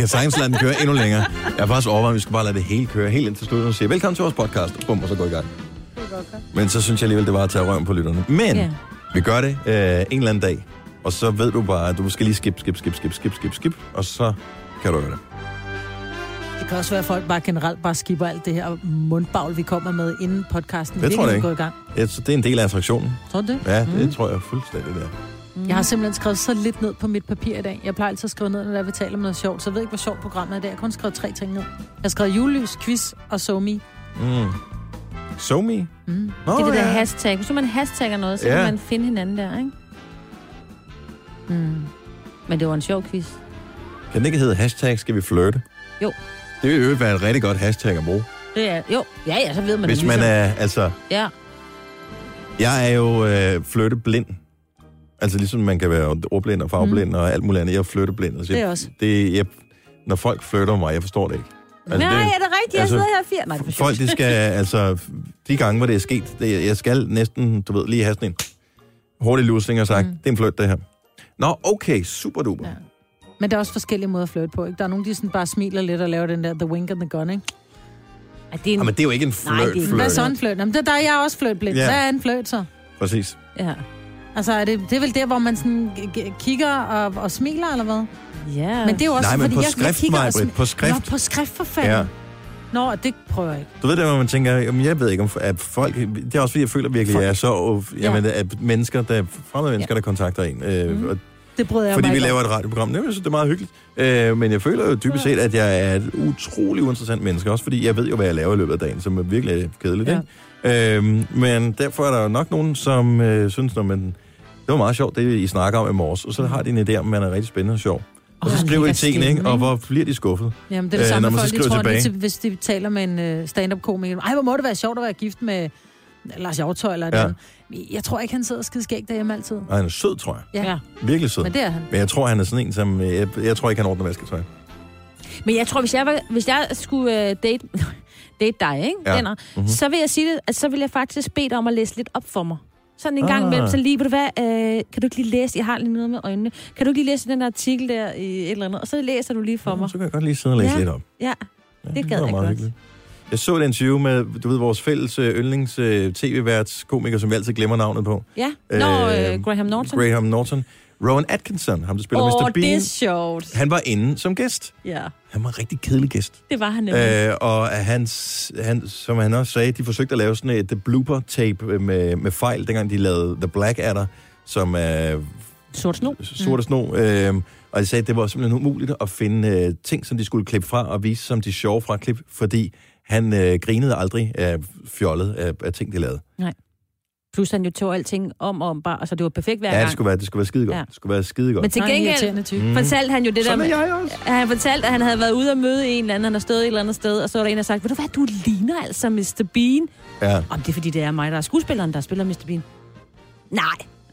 kan sagtens lade den køre endnu længere. Jeg har faktisk overvejet, at vi skal bare lade det hele køre helt ind til slutningen og sige, velkommen til vores podcast, og bum, og så går i gang. Men så synes jeg alligevel, det var at tage røven på lytterne. Men Ja. vi gør det øh, en eller anden dag, og så ved du bare, at du skal lige skip, skip, skip, skip, skip, skip, skip, og så kan du gøre det. Det kan også være, at folk bare generelt bare skipper alt det her mundbagl, vi kommer med, inden podcasten Det tror jeg ikke. går i gang. Ja, så det er en del af attraktionen. Tror du det? Ja, det mm. tror jeg fuldstændig der. Jeg har simpelthen skrevet så lidt ned på mit papir i dag. Jeg plejer altid at skrive ned, når vi taler om noget sjovt, så jeg ved ikke, hvor sjovt programmet er i dag. Jeg har kun skrevet tre ting ned. Jeg har skrevet julelys, quiz og somi. Mm. So me? Mm. Nå, Det er det der ja. hashtag. Hvis man hashtagger noget, så Ja. kan man finde hinanden der, ikke? Mm. Men det var en sjov quiz. Kan den ikke hedde hashtag, skal vi flirte? Jo. Det vil jo være et rigtig godt hashtag at bruge. Det er, jo, ja, ja, så ved man Hvis det man ligesom. er, altså, Ja, jeg er jo øh, flytteblind. Altså ligesom man kan være ordblind og farveblind mm. og alt muligt andet. Jeg er flytteblind. Altså, Det er jeg, også. det, jeg, når folk flytter mig, jeg forstår det ikke. Altså, Nej, det, er det rigtigt? Jeg altså, sidder her fire. Nej, Folk, de skal, altså, de gange, hvor det er sket, det, jeg skal næsten, du ved, lige have sådan en hurtig lusing og sagt, mm. det er en flyt, det her. Nå, okay, super duper. Ja. Men der er også forskellige måder at flytte på, ikke? Der er nogen, der sådan bare smiler lidt og laver den der the wink and the gun, ikke? Ja, det er en... Ja, men det er jo ikke en flirt, Nej, det er ikke-. Hvad er så en fløjt? Jamen, det, der er jeg også fløjtblind. Ja. Hvad er en fløjt så? Præcis. Ja. Altså, er det, det er vel der, hvor man sådan kigger og, og smiler, eller hvad? ja. Men det er jo også, Nej, men fordi på jeg, jeg skrift, kigger og Maj-Brit, smi- på skrift. Nå, på skrift for fanden. Ja. Ja. Nå, det prøver jeg ikke. Du ved det, hvor man tænker, jamen, jeg ved ikke, om at folk... Det er også fordi, jeg føler virkelig, at jeg er så... Jamen, at mennesker, der, fremmede mennesker, der kontakter en. Øh, Mhm. og Det bryder jeg fordi mig vi laver et radioprogram. Det, jeg synes, det er meget hyggeligt. Øh, men jeg føler jo dybest set, at jeg er et utrolig uinteressant menneske. Også fordi jeg ved jo, hvad jeg laver i løbet af dagen, som er virkelig kedeligt. Ja. Ikke? Øh, men derfor er der jo nok nogen, som øh, synes, når man... Det var meget sjovt, det I snakker om i morges. Og så har de en idé om, man er rigtig spændende og sjov. Og så skriver I tingene, skægt, ikke? Og hvor bliver de skuffet? Jamen, det er det Øh, samme så folk, de tror, tilbage. til, hvis de taler med en uh, stand-up-komiker. Ej, hvor må det være sjovt at være gift med Lars Hjortøj eller Ja. ja. Jeg tror ikke, han sidder skide skæg derhjemme altid. Og han er sød, tror jeg. Ja. Virkelig sød. men det er han. Men jeg tror, han er sådan en, som... øh, Jeg, jeg tror ikke, han ordner vasketøj. Men jeg tror, hvis jeg, var, hvis jeg skulle uh, date, date dig, ikke, Ja. ja. Mhm. så vil jeg sige det, at så vil jeg faktisk bede dig om at læse lidt op for mig. Sådan en gang Ah. imellem, så lige, ved du hvad, øh, kan du ikke lige læse, jeg har lige noget med øjnene, kan du ikke lige læse den artikel der i et eller andet, og så læser du lige for mig. Så kan jeg godt lige sidde og læse Ja. lidt op. Ja, Ja, Det gad var jeg godt. hyggeligt. Jeg så et interview med, du ved, vores fælles øh, yndlings øh, komiker, som vi altid glemmer navnet på. ja. Nå, Øh, øh, Graham Norton. Graham Norton. Rowan Atkinson, ham der spiller Åh, Mr. det Bean. er sjovt. Han var inde som gæst. Ja, Han var en rigtig kedelig gæst. det var han nemlig. Øh, og hans, han, som han også sagde, de forsøgte at lave sådan et blooper-tape med, med fejl, dengang de lavede The Blackadder, som er Sort sno. sorte sno. Øh, og de sagde, at det var simpelthen umuligt at finde øh, ting, som de skulle klippe fra og vise som de sjove fra klip, fordi han øh, grinede aldrig af fjollet af, af ting, de lavede. Plus han jo tog alting om og om bare, altså det var perfekt hver Ja, gang. det skulle være, det skulle være skide godt. Ja. Det skulle være skide godt. Men til er gengæld. Mm. fortalte han jo det der Sådan med, er jeg også. han fortalte, at han havde været ude og møde en eller anden, han har stået et eller andet sted, og så var der en, der sagt, ved du hvad, du ligner altså Mr. Bean. Ja. Om det er, fordi det er mig, der er skuespilleren, der spiller Mr. Bean. Nej,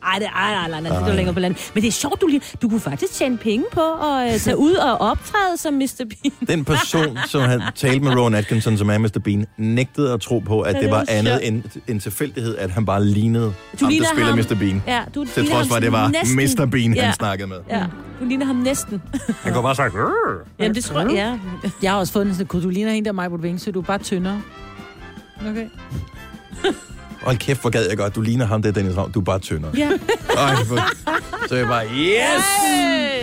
ej, det, ej, nej, nej, nej, det er længere på landet. Men det er sjovt, du, lige, du kunne faktisk tjene penge på at uh, tage ud og optræde som Mr. Bean. Den person, som han talte med Rowan Atkinson, som er Mr. Bean, nægtede at tro på, at Ja, det det var er andet end en tilfældighed, at han bare lignede Du ham, der spiller ham. Mr. Bean. Ja, du Til trods for, at det var næsten. Mr. Bean, ja. han snakkede med. Ja, du ligner ham næsten. Han går bare sagt, Jamen, det tror jeg, ja. Jeg har også fundet sådan, at du ligner en der mig på Vingsø, du er bare tyndere. Okay. Hold kæft, hvor gad jeg godt, du ligner ham, det er Dennis Ravn, du er bare tyndere. ja. Ej, for... Så jeg bare, yes!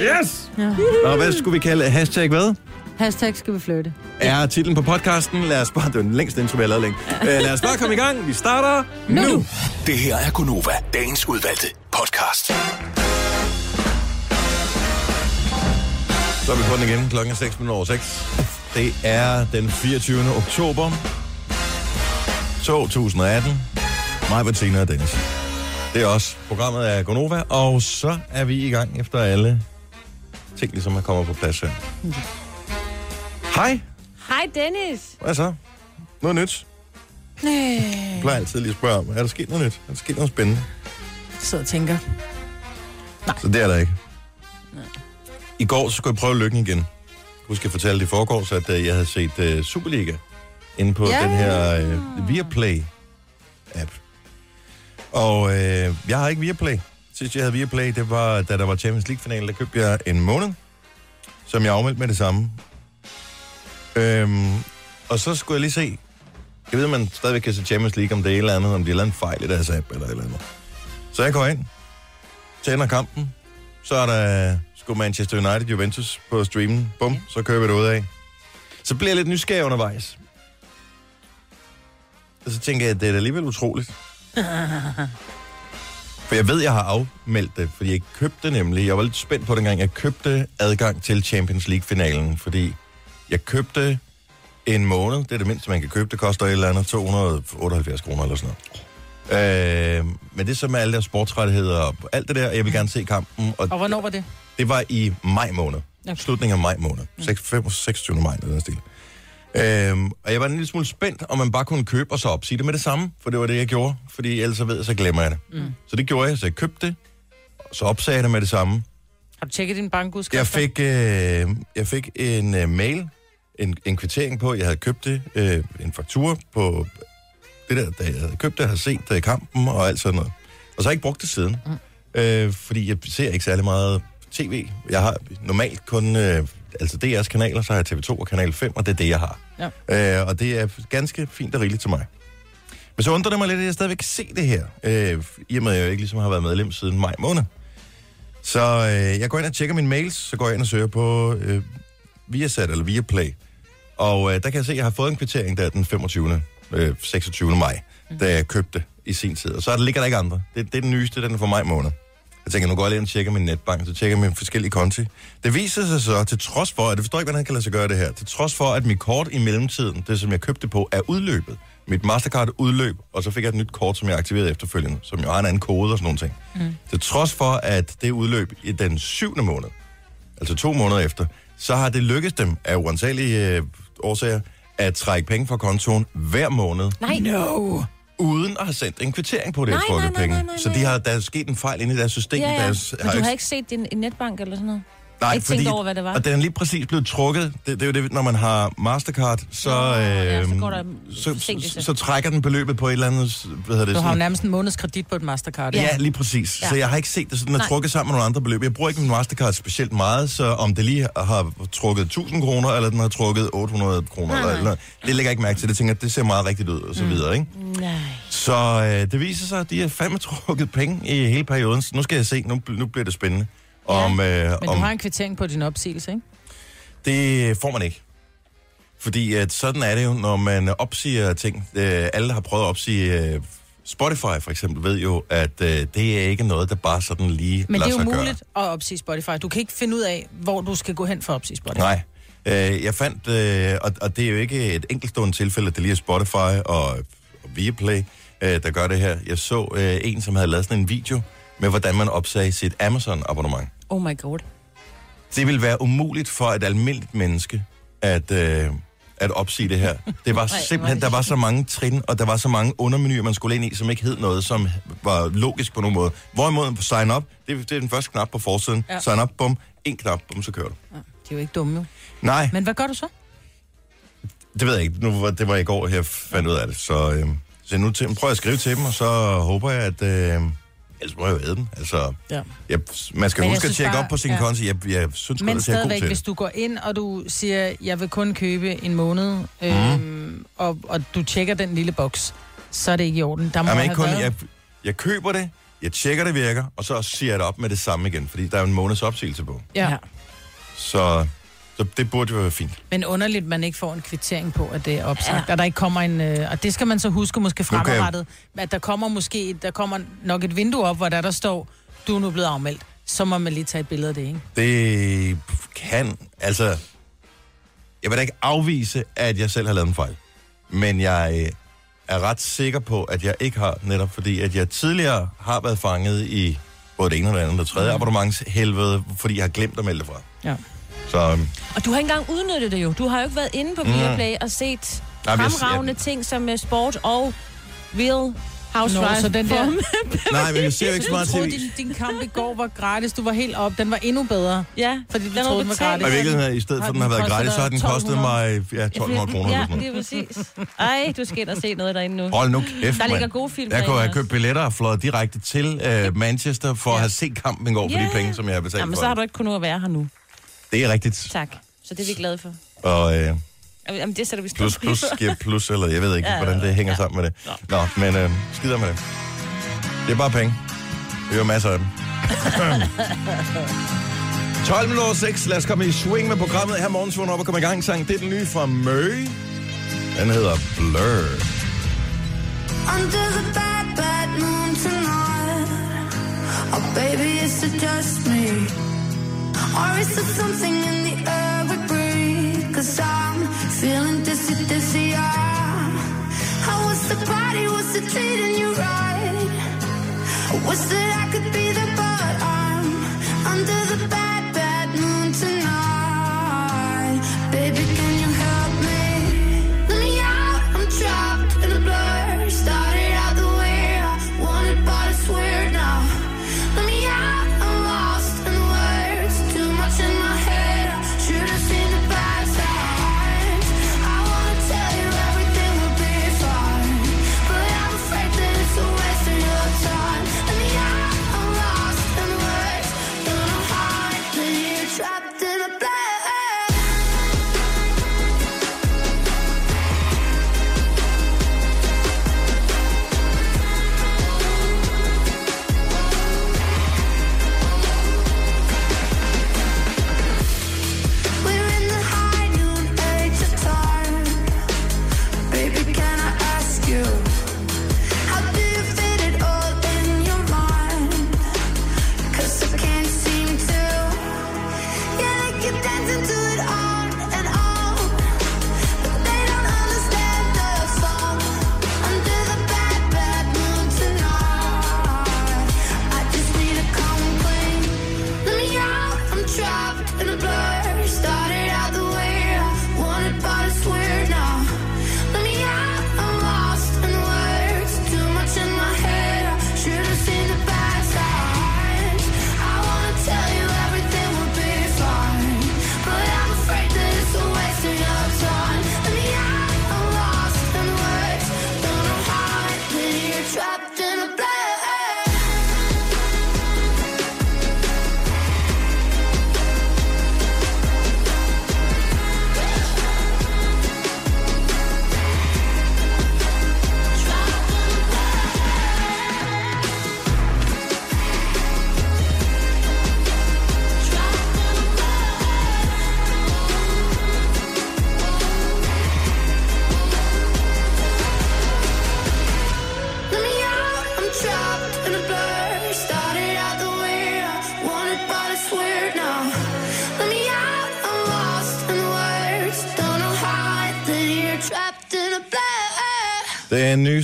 Yes! Ja. Og hvad skulle vi kalde hashtag hvad? Hashtag skal vi flytte. Er titlen på podcasten. Lad os bare, det var den længste intro, vi har lavet længe. Uh, lad os bare komme i gang. Vi starter nu. nu. Det her er Gunova, dagens udvalgte podcast. Så er vi på den igen. Klokken er 6 minutter over 6. Det er den 24. oktober 2018. Mig, Bettina og Dennis. Det er os. Programmet er Gonova, og så er vi i gang efter alle ting, ligesom er kommet på plads her. Hej. Hej, Dennis. Hvad så? Noget nyt? Jeg plejer altid lige at spørge om, er der sket noget nyt? Er der sket noget spændende? Så og tænker. Så det er der ikke. I går så skulle jeg prøve lykken igen. Husk, jeg fortalte i forgårs, at uh, jeg havde set uh, Superliga inde på Ja. den her uh, Viaplay-app. Og uh, jeg har ikke Viaplay. Sidst jeg havde Viaplay, det var, da der var Champions League-finale, der købte jeg en måned. som jeg afmeldte med det samme. Øhm, og så skulle jeg lige se, jeg ved, man stadigvæk kan se Champions League om det er et eller andet, om de har lavet en fejl i deres app eller et eller andet. Så jeg går ind, tænder kampen, så er der sgu Manchester United Juventus på streamen. Bum, så kører vi det ud af. Så bliver jeg lidt nysgerrig undervejs. Og så tænker jeg, at det er da alligevel utroligt. For jeg ved, jeg har afmeldt det, fordi jeg købte det nemlig. Jeg var lidt spændt på dengang, jeg købte adgang til Champions League-finalen, fordi jeg købte en måned. Det er det mindste, man kan købe. Det koster et eller andet 278 kroner eller sådan noget. Øh, men det er så med alle deres sportsrettigheder og alt det der. Jeg vil gerne se kampen. Og Og hvornår var det? det var i maj måned. Okay. Slutningen af maj måned. 6, 5, 26. maj, eller den stil. Øhm, og jeg var en lille smule spændt, om man bare kunne købe og så opsige det med det samme. For det var det, jeg gjorde. Fordi ellers så ved jeg, så glemmer jeg det. Mm. Så det gjorde jeg, så jeg købte det. Så opsagde jeg det med det samme. Har du tjekket din bankudskrift? Jeg fik, øh, jeg fik en øh, mail, en, en kvittering på, jeg havde købt det, øh, en faktur på det der, da jeg havde købt det, havde set det i kampen og alt sådan noget. Og så har jeg ikke brugt det siden. Mm. Øh, fordi jeg ser ikke særlig meget tv. Jeg har normalt kun, øh, altså DR's kanaler, så har jeg TV2 og Kanal 5, og det er det, jeg har. Ja. Øh, og det er ganske fint og rigeligt til mig. Men så undrer det mig lidt, at jeg stadigvæk kan se det her. Øh, I og med, at jeg ikke ligesom har været medlem siden maj måned. Så øh, jeg går ind og tjekker mine mails, så går jeg ind og søger på øh, Viasat eller Viaplay. Og øh, der kan jeg se, at jeg har fået en kvittering der den 25. Øh, 26. maj, da jeg købte i sin tid. Og så er der ligger der ikke andre. Det, det er den nyeste, den er fra maj måned. Jeg tænker, nu går jeg lige ind og tjekker min netbank, så tjekker jeg mine forskellige konti. Det viser sig så, til trods for, at det forstår ikke, hvordan han kan lade sig gøre det her, til trods for, at mit kort i mellemtiden, det som jeg købte på, er udløbet. Mit Mastercard er udløb, og så fik jeg et nyt kort, som jeg aktiverede efterfølgende, som jo har en anden kode og sådan nogle ting. Mm. Til trods for, at det udløb i den syvende måned, altså to måneder efter, så har det lykkedes dem af uansagelige øh, årsager at trække penge fra kontoen hver måned, Nej, No. Uden at have sendt en kvittering på det, Nej, jeg trukket nej, nej, penge. nej, nej, Så de har, der er sket en fejl inde i deres system. ja, ja. Deres, Men du har ikke set din netbank eller sådan noget? Nej, ikke tænkt over, hvad det var? Og den er lige præcis blevet trukket. Det, det er jo det, når man har Mastercard, så, Nå, ja, øh, så går der så, forsinkelse. så, så trækker den beløbet på et eller andet... Hvad hedder det, Du har jo nærmest en måneds kredit på et Mastercard. Ja, ja, lige præcis. Ja. Ja. Så jeg har ikke set det, så den er Nej. trukket sammen med nogle andre beløb. Jeg bruger ikke min Mastercard specielt meget, så om det lige har trukket 1000 kroner, eller den har trukket 800 kroner, eller, eller det lægger jeg ikke mærke til. Det tænker det ser meget rigtigt ud, og så mm. videre, ikke? Nej. Så øh, det viser sig, at de har fandme trukket penge i hele perioden. Så nu skal jeg se, nu, nu bliver det spændende. Ja. Om, øh, Men om du har en kvittering på din opsigelse, ikke? Det får man ikke. Fordi at sådan er det jo, når man opsiger ting. Øh, alle, har prøvet at opsige øh, Spotify for eksempel, ved jo, at øh, det er ikke noget, der bare sådan lige Men det lader er jo sig muligt at opsige Spotify. Du kan ikke finde ud af, hvor du skal gå hen for at opsige Spotify. gøre. Nej. Øh, jeg fandt, øh, og, og det er jo ikke et enkeltstående tilfælde, at det lige er Spotify og, og Viaplay, øh, der gør det her. Jeg så øh, en, som havde lavet sådan en video med, hvordan man opsagde sit Amazon-abonnement. Oh my god. Det vil være umuligt for et almindeligt menneske at, øh, at opsige det her. Det var simpelthen, det der var så mange trin, og der var så mange undermenuer, man skulle ind i, som ikke hed noget, som var logisk på nogen måde. Hvorimod sign up, det, det er den første knap på forsiden. Ja. Sign up, bum, en knap, bum, så kører du. Ja, de er jo ikke dumme, jo. Nej, Men hvad gør du så? det ved jeg ikke. Nu, var- det var i går, jeg fandt ud af det. Så, øh, så nu til, prøver jeg at skrive til dem, og så håber jeg, at... Øh, ellers må jeg jo æde den. Altså, Ja. jeg, man skal Men jeg huske at tjekke bare- op på sin ja. konto. Jeg, jeg synes godt, Men at er god stadigvæk, til hvis det. du går ind, og du siger, jeg vil kun købe en måned, øhm, Mhm. og, og du tjekker den lille boks, så er det ikke i orden. Der må Jamen, ikke kun, været... jeg, jeg køber det, jeg tjekker, det virker, og så siger jeg det op med det samme igen, fordi der er jo en måneds opsigelse på. Ja. Så, så det burde jo være fint. Men underligt, man ikke får en kvittering på, at det er opsagt. Ja. At der ikke kommer en... Øh, og det skal man så huske måske fremadrettet. At der kommer måske... Der kommer nok et vindue op, hvor der, der står, du er nu blevet afmeldt. Så må man lige tage et billede af det, ikke? Det kan, altså... Jeg vil da ikke afvise, at jeg selv har lavet en fejl. Men jeg øh, er ret sikker på, at jeg ikke har, netop fordi, at jeg tidligere har været fanget i både det ene og det andet og det tredje mm. abonnementshelvede, fordi jeg har glemt at melde det fra. Ja. Så øhm, Og du har ikke engang udnyttet det jo. Du har jo ikke været inde på Viaplay og set Nej, men jeg- fremragende ting som uh, sport og Real Housewives. Nå, så den der- nej, men jeg ser jo ikke så meget tv. din, din kamp i går var gratis. Du var helt op. Den var endnu bedre. Ja, Fordi du den troede, den var gratis. Og i virkeligheden, i stedet for, at den har været gratis, så har den kostet mig ja, 1200 kroner. Ja, det er præcis. Ej, du skal ind og se noget derinde nu. Hold nu kæft, Der ligger gode film Jeg kunne have købt billetter og fløjet direkte til øh, Manchester for at have set kampen i går for Ja. de penge, som jeg har betalt Jamen, for. så har du ikke kunnet være her nu. Det er rigtigt. Tak. Så det er vi glade for. Og øh, Jamen, det sætter vi plus plus giver plus, eller jeg ved ikke, Ja, hvordan det hænger ja. sammen med det. Nå, men øh, skider med det. Det er bare penge. Vi har masser af dem. 12 minutter 6. Lad os komme i swing med programmet her morgensvågen op og komme i gang. Sang. Det er den nye fra Mø. Den hedder Blur. Under the bad, bad moon tonight. Oh, baby, is it just me? Or is it something in the air we breathe? Cause I'm feeling dizzy, dizzy, yeah. How was the party? Was it treating you right? I wish that I could be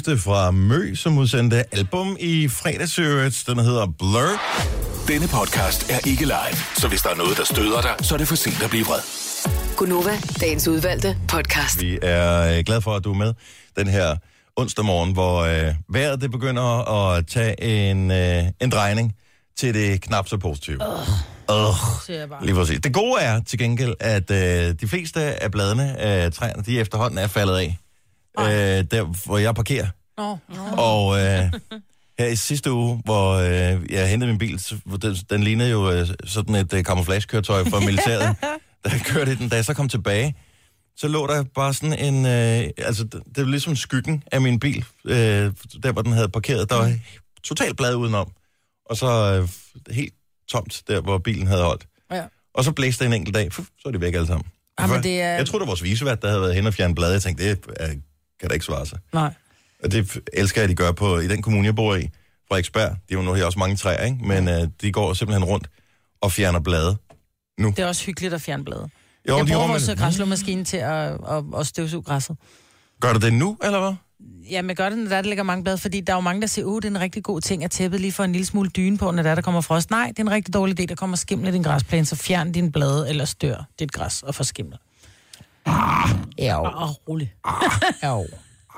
nyeste fra Mø, som udsendte album i fredagsøret. Den hedder Blur. Denne podcast er ikke live, så hvis der er noget, der støder dig, så er det for sent at blive vred. Gunova, dagens udvalgte podcast. Vi er øh, glade for, at du er med den her onsdag morgen, hvor øh, vejret det begynder at tage en, øh, en drejning til det knap så positive. Uh. Bare. Lige præcis. Det gode er til gengæld, at øh, de fleste af bladene af træerne, de efterhånden er faldet af. Øh, der, hvor jeg parkerer. Nå, nå. Og øh, her i sidste uge, hvor øh, jeg hentede min bil, så, den, den lignede jo øh, sådan et øh, camouflagekøretøj fra militæret. da jeg kørte i den, da jeg så kom tilbage, så lå der bare sådan en... Øh, altså, det, det var ligesom skyggen af min bil, øh, der hvor den havde parkeret. Der var totalt blad udenom. Og så øh, helt tomt, der hvor bilen havde holdt. Ja. Og så blæste det en enkelt dag, Fuh, så er de væk alle sammen. Jamen, det er- Jeg troede, det var vores visevært, der havde været hen og fjernet blade. Jeg tænkte, det er, kan da ikke svare sig. Nej. Og det elsker jeg, at de gør på, i den kommune, jeg bor i, Frederiksberg. De er jo nu her også mange træer, ikke? Men øh, de går simpelthen rundt og fjerner blade. Det er også hyggeligt at fjerne blade. Jo, jeg de bruger vores græslåmaskine til at, at, at støvsuge græsset. Gør du det nu, eller hvad? Ja, men gør det, når der, der ligger mange blade, fordi der er jo mange, der siger, uh, det er en rigtig god ting, at tæppet lige får en lille smule dyne på, når der, der kommer frost. Nej, det er en rigtig dårlig idé, der kommer skimmel i din græsplæne, så fjern din blade eller stør dit græs og få skimmel. Ah, ja, Åh, oh, rolig. ja.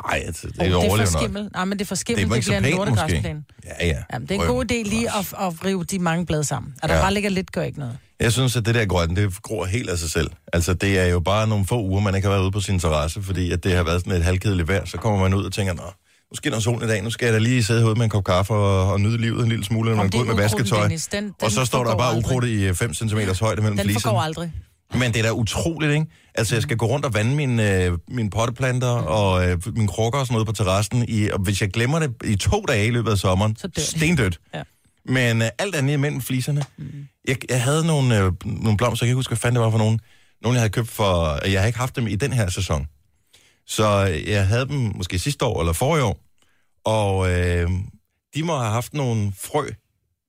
Nej, altså, det Det er jo er for overlevet nok. skimmel. Nej, men det er for Det skimmel, er det, det bliver en lortegræsplæne. Ja, ja. Jamen, det er en god idé lige at, at rive de mange blade sammen. At der Ja. bare ligger lidt, gør ikke noget. Jeg synes, at det der grønne, det gror helt af sig selv. Altså, det er jo bare nogle få uger, man ikke har været ude på sin terrasse, fordi at det har været sådan et halvkedeligt vejr. Så kommer man ud og tænker, nå, nu skinner solen i dag, nu skal jeg da lige sidde herude med en kop kaffe og, og nyde livet en lille smule, når man det går ud er med vasketøj. Den- den og så står der bare ukrudt i 5 cm højde mellem Den fliserne. forgår aldrig. Men det er da utroligt, ikke? Altså, jeg skal gå rundt og vande mine, øh, mine potteplanter og øh, mine krukker og sådan noget på terrassen. I, og hvis jeg glemmer det i to dage i løbet af sommeren, Så dør stendødt. Ja. Men øh, alt andet imellem fliserne. Mm. Jeg, jeg havde nogle, øh, nogle blomster, jeg kan ikke huske, hvad fanden det var for nogen. Nogle, jeg havde købt for... Jeg har ikke haft dem i den her sæson. Så øh, jeg havde dem måske sidste år eller forrige år. Og øh, de må have haft nogle frø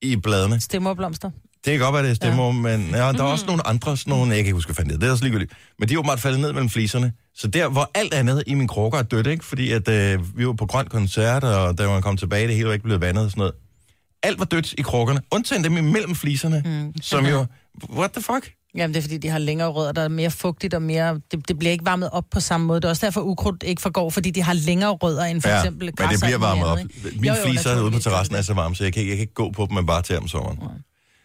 i bladene. Stemmerblomster. Det kan godt være, det er stemmer, ja. men ja, der er også nogle andre, sådan nogle, jeg kan ikke huske, hvad det er, det er også ligegyldigt. Men de er åbenbart faldet ned mellem fliserne. Så der, hvor alt andet i min krukker er dødt, ikke? Fordi at, øh, vi var på grøn koncert, og da man kom tilbage, det hele var ikke blevet vandet og sådan noget. Alt var dødt i krukkerne, undtagen dem imellem fliserne, mm. som jo, what the fuck? Jamen, det er fordi, de har længere rødder, der er mere fugtigt og mere... Det, det bliver ikke varmet op på samme måde. Det er også derfor, ukrudt ikke forgår, fordi de har længere rødder end for Ja, eksempel men græs det bliver varmet op. Mine Jo, jo, fliser ude på terrassen er så varme, så jeg kan, ikke- jeg kan ikke gå på dem, men bare til om sommeren.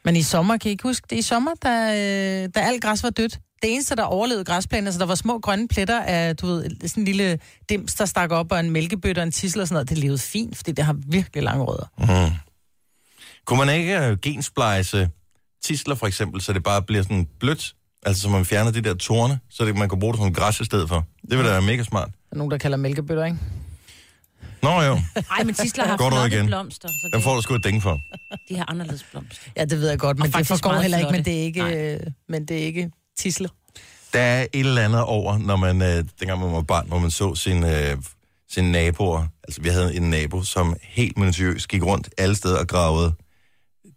Men i sommer, kan I ikke huske det? I sommer, da, øh, da alt græs var dødt, det eneste, der overlevede græsplænen, altså der var små grønne pletter af, du ved, sådan en lille dims, der stak op, og en mælkebøtte og en tissel og sådan noget, det levede fint, fordi det har virkelig lange rødder. Kunne man ikke øh, gensplejse tisler for eksempel, så det bare bliver sådan blødt? Altså, så man fjerner de der torne, så det, man kan bruge det som græs i stedet for. Det vil da være mega smart. Der er nogen, der kalder mælkebøtter, ikke? Nå jo, Ej, men tisler har du flotte igen? blomster, så den det, får du sgu et ding for. de har anderledes blomster. Ja, det ved jeg godt, men det faktisk forgår heller ikke, men det er ikke, øh, men det er ikke tisler. Der er et eller andet over, når man, øh, dengang man var barn, hvor man så sine, øh, sine naboer. Altså, vi havde en nabo, som helt minutiøst gik rundt alle steder og gravede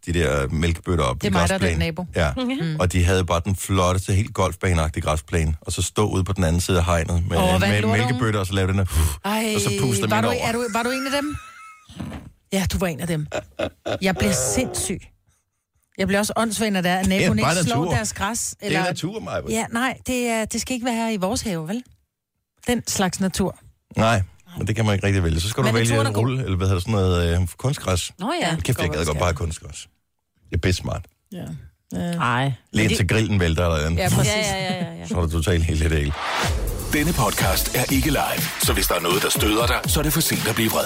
de der mælkebøtter op Det er mig, der er den nabo. Ja, mm. og de havde bare den flotteste, helt golfbaneagtige græsplæne, og så stå ude på den anden side af hegnet med, oh, med mælkebøtter, og så lave den der... Ej, Og så puster var du, over. er du, var du en af dem? Ja, du var en af dem. Jeg bliver sindssyg. Jeg bliver også åndssvagt, når der er, at naboen ikke slår natur. deres græs. Det er natur, mig. Ja, nej, det, er, det skal ikke være her i vores have, vel? Den slags natur. Nej, men det kan man ikke rigtig vælge. Så skal Men du vælge rulle, eller hvad hedder sådan noget øh, kunstgræs. Nå ja. Kæft, jeg gad godt bare kunstgræs. Det er pisse smart. Ja. Nej. Lige indtil grillen vælter eller andet. Ja, præcis. Ja, ja, ja, ja, ja. Så er det totalt helt lidt Denne podcast er ikke live, så hvis der er noget, der støder dig, så er det for sent at blive vred.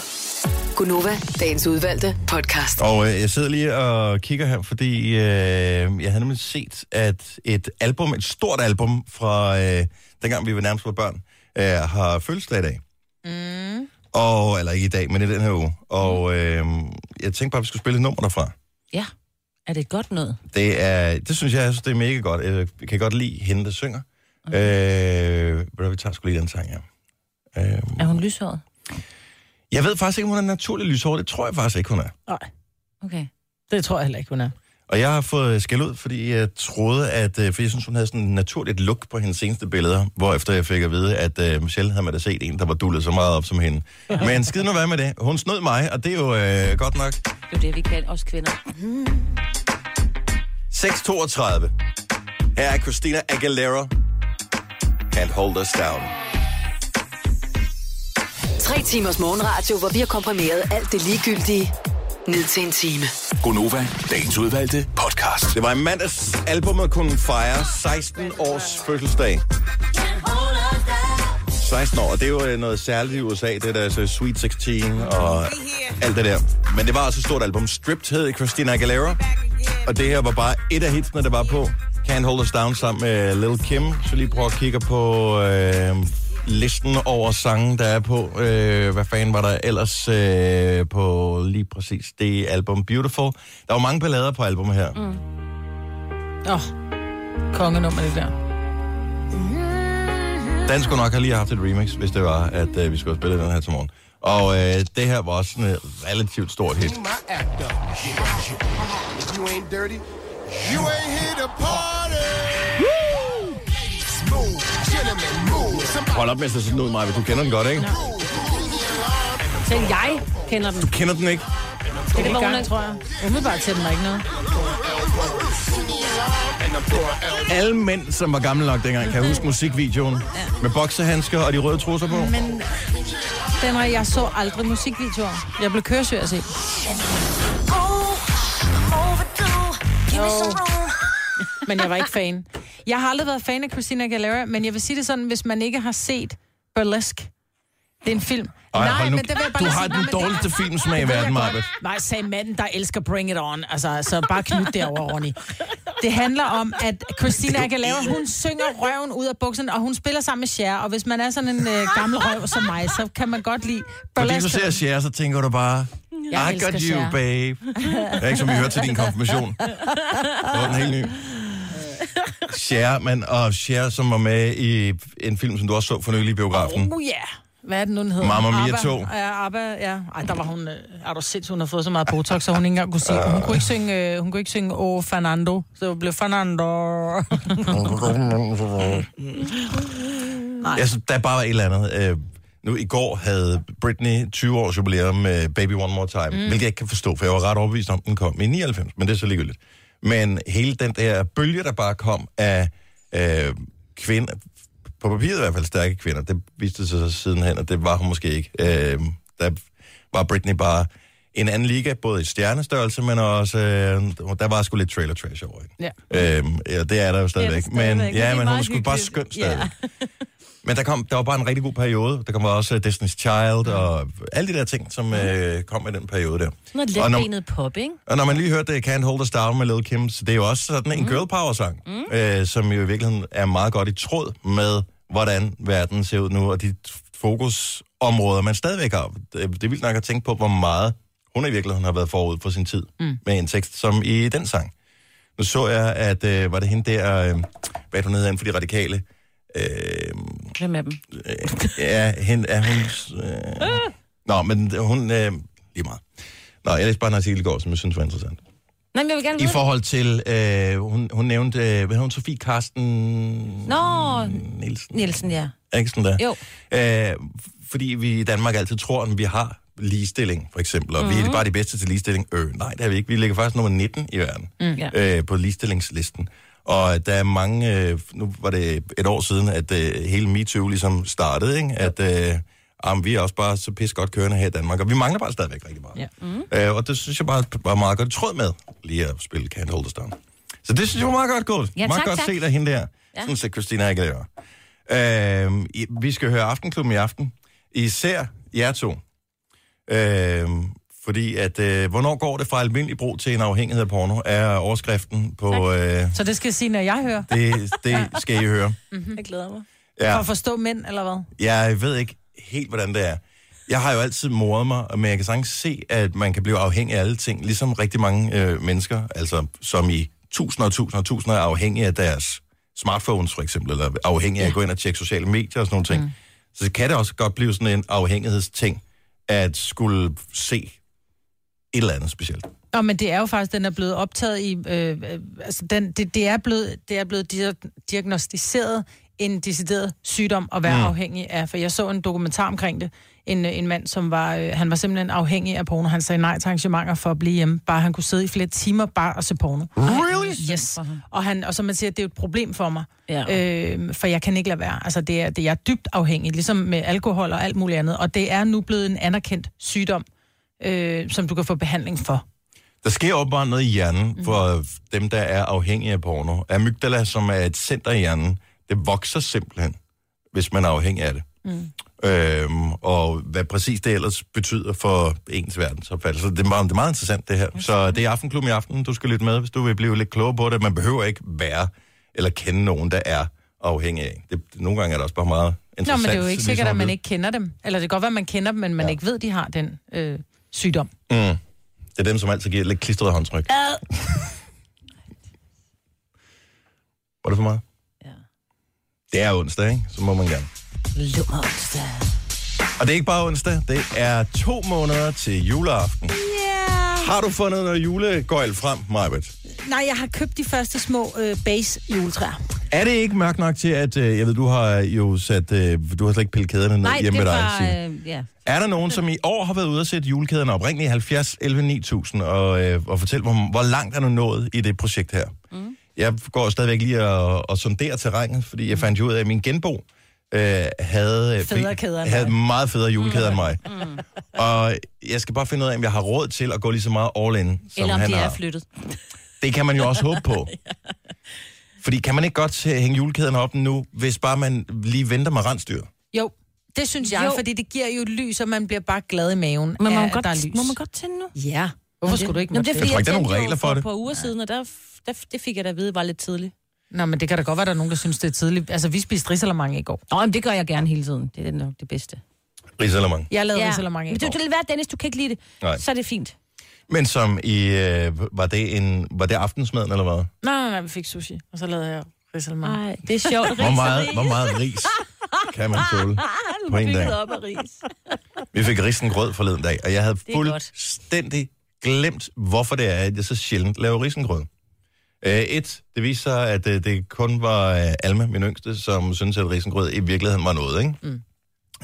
Gunova, dagens udvalgte podcast. Og øh, jeg sidder lige og kigger her, fordi øh, jeg havde nemlig set, at et album, et stort album fra øh, dengang vi var nærmest var børn, øh, har fødselsdag i dag. Mm. Og, eller ikke i dag, men i den her uge. Og øh, jeg tænkte bare, at vi skulle spille et nummer derfra. Ja. Er det godt noget? Det, er, det synes jeg, jeg synes, det er mega godt. Jeg kan godt lide hende, der synger. Okay. Øh, ved vi tager sgu lige den sang her. Øh, Er hun lyshåret? jeg ved faktisk ikke, om hun er naturlig lyshåret. Det tror jeg faktisk ikke, hun er. Nej, Okay. det tror jeg heller ikke, hun er. Og jeg har fået skæld ud, fordi jeg troede, at... øh, For jeg synes, hun havde sådan en naturligt look på hendes seneste billeder, hvor efter jeg fik at vide, at uh, Michelle havde man da set en, der var dullet så meget op som hende. Men skid nu være med det. Hun snød mig, og det er jo øh, godt nok. Det er jo det, vi kan, os kvinder. 6.32. Her er Christina Aguilera. Can't hold us down. Tre timers morgenradio, hvor vi har komprimeret alt det ligegyldige ned til en time. Gonova, dagens udvalgte podcast. Det var i mandags, albumet kunne fejre 16 års fødselsdag. 16 år, og det er jo øh, noget særligt i USA, det der så Sweet 16 og alt det der. Men det var også et stort album. Stripped hed Christina Aguilera, og det her var bare et af hitsene, der var på. Can't Hold Us Down sammen med Lil Kim. Så lige prøv at kigge på øh, listen over sange, der er på. Øh, hvad fanden var der ellers øh, på lige præcis det album Beautiful? Der var mange ballader på albumet her. Mm. Åh, oh, kongenummer det der. Den skulle nok have lige haft et remix, hvis det var, at øh, vi skulle have spillet den her til morgen. Og øh, det her var også sådan et relativt stort hit. you ain't dirty, you ain't here to party. Hold op med at se sådan ud, Maja. Du kender den godt, ikke? Selv jeg kender den. Du kender den ikke? Det Det var var hun tror jeg. Umiddelbart til den ikke noget. Alle mænd, som var gamle nok dengang, kan huske musikvideoen. Med boksehandsker og de røde trusser på. Men den er, jeg så aldrig musikvideoer. Jeg blev køresyg at se. Oh. Men jeg var ikke fan. Jeg har aldrig været fan af Christina Aguilera, men jeg vil sige det sådan, hvis man ikke har set Burlesque, det er en film. Ej, Nej, nu. men det vil jeg bare du har sige. Nej, den det- dårligste filmsmag i verden. Marbet. Nej, sagde manden, der elsker Bring It On. Altså, så bare knyt derover, Ronny. Det handler om, at Christina Aguilera, hun synger røven ud af bukserne, og hun spiller sammen med Cher. Og hvis man er sådan en øh, gammel røv som mig, så kan man godt lide Fordi du burlesque. ser Cher, så tænker du bare, Jeg I got you, Cher. babe. Det er ikke som vi hørte til din konfirmation. Det var den helt ny. Cher, og Cher, som var med i en film, som du også så for nylig i biografen. Oh ja. Yeah. Hvad er det nu, den hedder? Mamma Mia Abba. 2. Ja, Abba, ja. Ej, der var hun... Øh, er du sindssygt, hun har fået så meget Botox, så hun ikke engang kunne sige... Hun kunne ikke synge, øh, hun kunne ikke synge Åh, Fernando. Så det blev Fernando. Jeg synes, der bare var et eller andet. Øh, nu i går havde Britney 20 års jubilæum med Baby One More Time, mm. hvilket jeg ikke kan forstå, for jeg var ret overbevist om, den kom i 99, men det er så ligegyldigt. Men hele den der bølge, der bare kom af øh, kvinder, på papiret i hvert fald stærke kvinder, det viste sig så sidenhen, og det var hun måske ikke. Øh, der var Britney bare en anden liga, både i stjernestørrelse, men også, øh, der var sgu lidt trailer trash over hende. Ja. Øhm, ja, det er der jo stadigvæk. stadigvæk, men, ja, men hun skulle bare hyggeligt. skønt Ja. Men der, kom, der var bare en rigtig god periode. Der kom også uh, Destiny's Child og alle de der ting, som uh, kom i den periode der. Noget letbenet pop, ikke? og når man lige hørte uh, Can't Hold Us Down med Lil Kim, så det er jo også sådan en girl power sang, mm. uh, som jo i virkeligheden er meget godt i tråd med, hvordan verden ser ud nu, og de fokusområder, man stadigvæk har. Det, er vildt nok at tænke på, hvor meget hun i virkeligheden har været forud for sin tid mm. med en tekst, som i den sang. Nu så jeg, at øh, var det hende der, øh, hvad hun inden for de radikale, øh, Hvem af dem? øh, ja, hende, er hun... Øh, nå, men hun... Øh, lige meget. Nå, jeg læste bare en artikel i går, som jeg synes var interessant. Nej, men jeg vil gerne I forhold til, øh, hun, hun nævnte, øh, hvad hun, Sofie Karsten Nå, Nielsen? Nielsen, ja. Er ikke sådan der? Jo. Øh, fordi vi i Danmark altid tror, at vi har ligestilling, for eksempel, og mm-hmm. vi er bare de bedste til ligestilling. Øh, nej, det er vi ikke. Vi ligger faktisk nummer 19 i verden Mm, ja. øh, på ligestillingslisten. Og der er mange, øh, nu var det et år siden, at øh, hele MeToo ligesom startede, ikke? at øh, jamen, vi er også bare så pis godt kørende her i Danmark, og vi mangler bare stadigvæk rigtig meget. Ja. Mm. Øh, og det synes jeg bare var meget godt tråd med, lige at spille Can't Hold Us Down. Så det synes jeg var meget godt gået. Ja, meget tak, godt tak. set af hende der. Ja. Sådan set Christina Aguilera. Øh, vi skal høre Aftenklubben i aften. Især jer to. Øh, fordi at, øh, hvornår går det fra almindelig brug til en afhængighed af porno, er overskriften på... Øh, Så det skal jeg sige, når jeg hører. det, det skal I høre. Jeg glæder mig. For Ja, at forstå mænd, eller hvad? jeg ved ikke helt, hvordan det er. Jeg har jo altid moret mig, men jeg kan sagtens se, at man kan blive afhængig af alle ting, ligesom rigtig mange øh, mennesker, altså som i tusinder og tusinder og tusinder er afhængige af deres smartphones for eksempel, eller afhængige af at gå ind og tjekke sociale medier og sådan nogle ting. Mm. Så kan det også godt blive sådan en afhængighedsting, at skulle se et eller andet specielt. Nå, men det er jo faktisk, den er blevet optaget i... Øh, øh, altså, den, det, det, er blevet, det er blevet dia- diagnostiseret en decideret sygdom at være mm. afhængig af. For jeg så en dokumentar omkring det. En, øh, en mand, som var... Øh, han var simpelthen afhængig af porno. Han sagde nej til arrangementer for at blive hjemme. Bare han kunne sidde i flere timer bare og se porno. Really? Yes. Og, han, og som man siger, det er jo et problem for mig. Ja. Øh, for jeg kan ikke lade være. Altså, det er, det, jeg er dybt afhængig, ligesom med alkohol og alt muligt andet. Og det er nu blevet en anerkendt sygdom, øh, som du kan få behandling for. Der sker åbenbart noget i hjernen for dem, der er afhængige af porno. Amygdala, som er et center i hjernen, det vokser simpelthen, hvis man er afhængig af det. Mm. Øhm, og hvad præcis det ellers betyder for ens verdensopfattelse. Det er meget, det er meget interessant, det her. Så det er Aftenklubben i aften, du skal lytte med, hvis du vil blive lidt klogere på det. Man behøver ikke være eller kende nogen, der er afhængig af. Det, nogle gange er det også bare meget Nå, interessant. men det er jo ikke ligesom sikkert, at man ikke kender dem. Eller det kan godt være, at man kender dem, men man ja. ikke ved, de har den øh, sygdom. Mm. Det er dem, som altid giver lidt klistret håndtryk. Var det for meget? Ja. Det er onsdag, ikke? Så må man gerne. Lummer onsdag. Og det er ikke bare onsdag, det er to måneder til juleaften. Yeah. Har du fundet noget julegøjl frem, Majbet? Nej, jeg har købt de første små øh, base juletræer. Er det ikke mørkt nok til, at øh, jeg ved, du har jo sat, øh, du har slet ikke pillet kæderne ned Nej, hjemme med dig. Signe. Øh, ja. Er der nogen, som i år har været ude at sætte julekæderne op? Ring lige 70 11 9000 og, øh, og fortæl, hvor, hvor langt er du nået i det projekt her? Mm. Jeg går stadigvæk lige og, og sonderer terrænet, fordi jeg fandt jo ud af, at min genbo øh, havde, øh, Federe havde meget federe julekæder mm. end mig. Mm. Og jeg skal bare finde ud af, om jeg har råd til at gå lige så meget all in, som Eller om han de har. er flyttet. Det kan man jo også håbe på. Fordi kan man ikke godt hænge julekæderne op nu, hvis bare man lige venter med rensdyr? Jo, Det synes jeg, Jo. fordi det giver jo lys, og man bliver bare glad i maven, Men må af, man, godt, der er lys. må man godt tænde nu? Ja. Hvorfor skulle du ikke Nå, men måtte det? er, det? fordi, Jeg tror ikke, der er nogen regler for for det. et par uger siden, og der, der, det fik jeg da at vide, var lidt tidligt. Nå, men det kan da godt være, der er nogen, der synes, det er tidligt. Altså, vi spiste risalamang i går. Nå, men det gør jeg gerne hele tiden. Det er nok det bedste. Risalemang. Jeg lavede ja. risalamang i Men går. det, vil være, Dennis, du kan ikke lide det. Nej. Så er det fint. Men som i, øh, var, det en, var det aftensmaden, eller hvad? Nej, nej, nej, vi fik sushi, og så lavede jeg risalamang. Nej, det er sjovt. Hvor meget, hvor meget ris kan man tåle på en dag? op af ris. Vi fik risengrød forleden dag, og jeg havde fuldstændig glemt, hvorfor det er, at jeg så sjældent laver risengrød. Uh, et, det viser sig, at uh, det kun var uh, Alma, min yngste, som synes, at risengrød i virkeligheden var noget, ikke? Mm.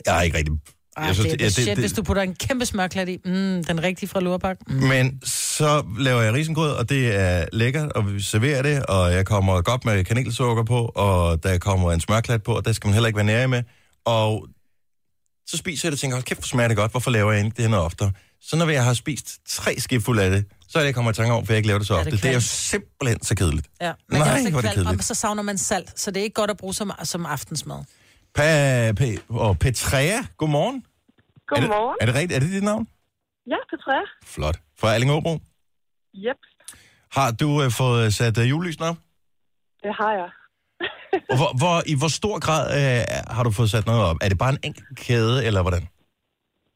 Jeg har ikke rigtig... Ej, jeg synes, det er det, shit, hvis du putter en kæmpe smørklat i. Mm, den rigtige fra Lurpak. Mm. Men så laver jeg risengrød, og det er lækkert, og vi serverer det, og jeg kommer godt med kanelsukker på, og der kommer en smørklat på, og der skal man heller ikke være nære med. Og så spiser jeg det og tænker, hold kæft, hvor smager det godt, hvorfor laver jeg ikke det her oftere? Så når jeg har spist tre skefulde af det, så er det, jeg kommer i tanke om, for jeg ikke laver det så Ja, ofte. det er Det, det er jo simpelthen så kedeligt. Ja. Men Nej, det er også hvor er det kvalmt, og kedeligt. så savner man salt, så det er ikke godt at bruge som, som aftensmad. Pa, pa, og Petrea, godmorgen. Godmorgen. Er det, er det rigtigt? Er det dit navn? Ja, Petra. Flot. Fra Alling Åbro. Yep, Har du øh, fået sat øh, julelysene op? det har jeg. Og hvor, hvor, I hvor stor grad øh, har du fået sat noget op? Er det bare en enkelt kæde, eller hvordan?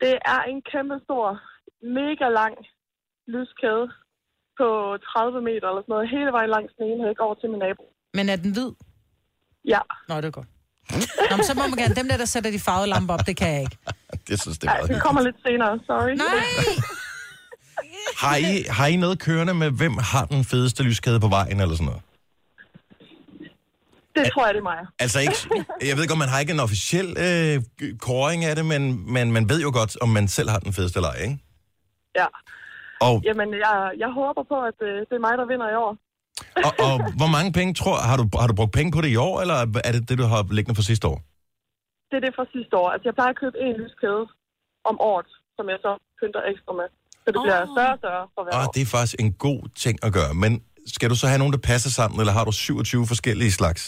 Det er en kæmpe stor, mega lang lyskæde på 30 meter eller sådan noget, hele vejen langs den ene hæk over til min nabo. Men er den hvid? Ja, Nå, det er godt. Nå, men så må man gerne, dem der, der sætter de farvede lamper op, det kan jeg ikke. Det synes det er Ej, meget det kommer lidt senere, sorry. Nej! Har I, har I noget kørende med, hvem har den fedeste lyskæde på vejen, eller sådan noget? Det tror jeg, det er mig. Altså ikke, jeg ved godt, man har ikke en officiel øh, koring af det, men, men man ved jo godt, om man selv har den fedeste leg, ikke? Ja. Og, Jamen, jeg, jeg håber på, at øh, det er mig, der vinder i år. og, og hvor mange penge tror har du, har du brugt penge på det i år, eller er det det, du har liggende for sidste år? Det er det fra sidste år. Altså, jeg plejer at købe en lyskæde om året, som jeg så pynter ekstra med. Så det bliver større og større for hver Og år. det er faktisk en god ting at gøre, men skal du så have nogen, der passer sammen, eller har du 27 forskellige slags?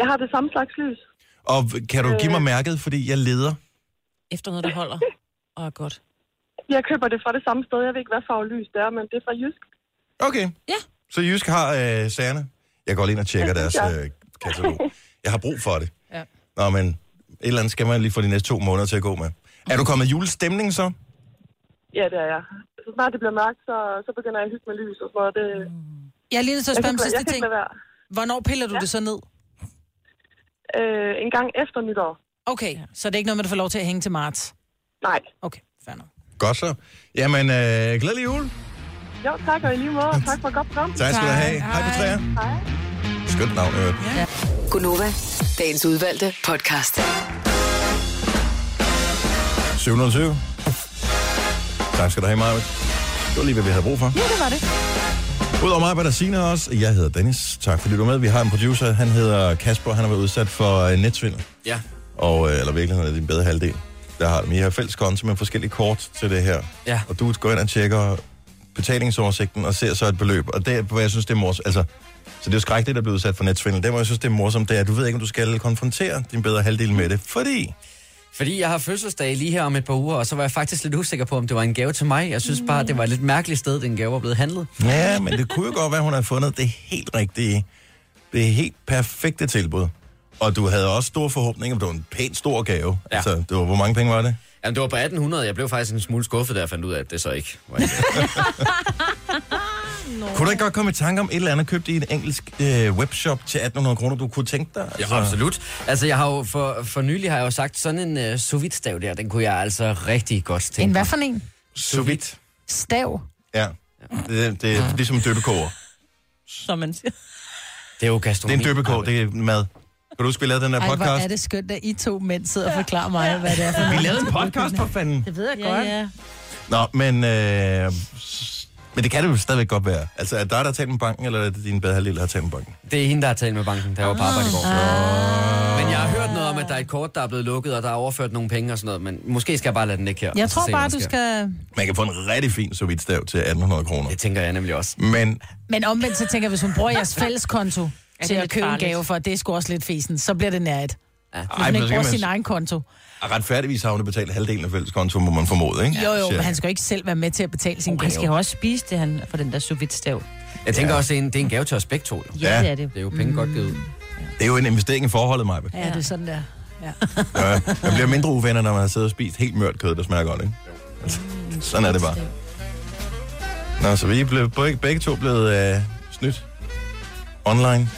Jeg har det samme slags lys. Og kan du give mig Øh. mærket, fordi jeg leder? Efter noget, der holder. Åh, godt. Jeg køber det fra det samme sted. Jeg ved ikke, hvad farve lys det er, men det er fra Jysk. Okay. Ja. Så Jysk har øh, sagerne. Jeg går lige ind og tjekker deres øh, katalog. Jeg har brug for det. Ja. Nå, men et eller andet skal man lige få de næste to måneder til at gå med. Er du kommet i julestemning så? Ja, det er jeg. Så snart det bliver mørkt, så, så begynder jeg at hygge med lys og sådan noget. Det, Jeg er lige nødt til at spørge om sidste ting. Hvornår piller du ja. det så ned? Øh, en gang efter nytår. Okay, så det er ikke noget med, at du får lov til at hænge til marts? Nej. Okay, fair nok. Godt så. Jamen, øh, glædelig jul. Jo, tak og i lige måde. Tak for godt program. Tak skal du have. Hej, Hej. Petrea. Hej. Skønt navn, øh. Gunova, dagens udvalgte podcast. 720. Tak skal du have, Maja. Det var lige, hvad vi havde brug for. Ja, det var det. Udover mig var der Signe også. Jeg hedder Dennis. Tak fordi du er med. Vi har en producer. Han hedder Kasper. Han har været udsat for øh, netsvindel. Ja. Og, øh, eller virkeligheden er din bedre halvdel. Der har dem. I har fælles konto med forskellige kort til det her. Ja. Og du går ind og tjekker betalingsoversigten og ser så et beløb. Og det er, hvor jeg synes, det er morsomt. Altså, så det er jo skrækkeligt at blive udsat for netsvindel. Det, hvor jeg synes, det er morsomt, det er, at du ved ikke, om du skal konfrontere din bedre halvdel med det. Fordi Fordi jeg har fødselsdag lige her om et par uger, og så var jeg faktisk lidt usikker på, om det var en gave til mig. Jeg synes bare, det var et lidt mærkeligt sted, den gave var blevet handlet. Ja, men det kunne jo godt være, at hun havde fundet det helt rigtige, det helt perfekte tilbud. Og du havde også store forhåbninger, det var en pænt stor gave. Ja. Altså, det var, hvor mange penge var det? Jamen, det var på 1800. Jeg blev faktisk en smule skuffet, da jeg fandt ud af, at det så ikke var gave. Kunne du ikke godt komme i tanke om et eller andet købt i en engelsk øh, webshop til 1800 kroner, du kunne tænke dig? Ja, absolut. Altså, jeg har jo for, for nylig har jeg jo sagt, sådan en uh, sous stav der, den kunne jeg altså rigtig godt tænke En hvad for en? Sous vide. Stav. Ja. Det, det er ligesom døbekoger. Som man siger. Det er jo Det er gastronomi. en døbekoger, det er mad. Kan du huske, vi lavede den der Ej, hvor podcast? er det skønt, at I to mænd sidder og forklarer mig, hvad det er for Vi lavede en podcast for fanden. Det ved jeg Ja, godt. ja. Nå, men... Øh, men det kan det jo stadigvæk godt være. Altså, er det dig, der har talt med banken, eller er det din bedre halvdel, der har talt med banken? Det er hende, der har talt med banken, der var på arbejde i går. Ah. Men jeg har hørt noget om, at der er et kort, der er blevet lukket, og der er overført nogle penge og sådan noget. Men måske skal jeg bare lade den ligge her. Jeg og så tror se, bare, hvad du sker. skal... Man kan få en rigtig fin sous vide stav til 1800 kroner. Det tænker jeg nemlig også. Men Men omvendt så tænker jeg, hvis hun bruger jeres fælleskonto det til er at købe en farligt. gave for, det er sgu også lidt fesen, så bliver det nært. Ja. Hvis Ej, man ikke bruger man- sin egen konto. Og retfærdigvis har hun det betalt halvdelen af fælleskonto, må man formode, ikke? Jo, jo, men han skal jo ikke selv være med til at betale sin Han gave. skal jo også spise det, han for den der sous stav. Jeg tænker også, det er, en, det er en gave til os begge to. Jo. Ja, Ja. det er det. Det er jo penge godt givet ud. Det er jo en investering i forholdet, Maja. Ja, det er sådan der. Ja. Ja, man bliver mindre uvenner, når man har siddet og spist helt mørt kød, der smager godt, ikke? Sådan er det bare. Nå, så vi er blevet, begge, begge to blevet øh, snydt online.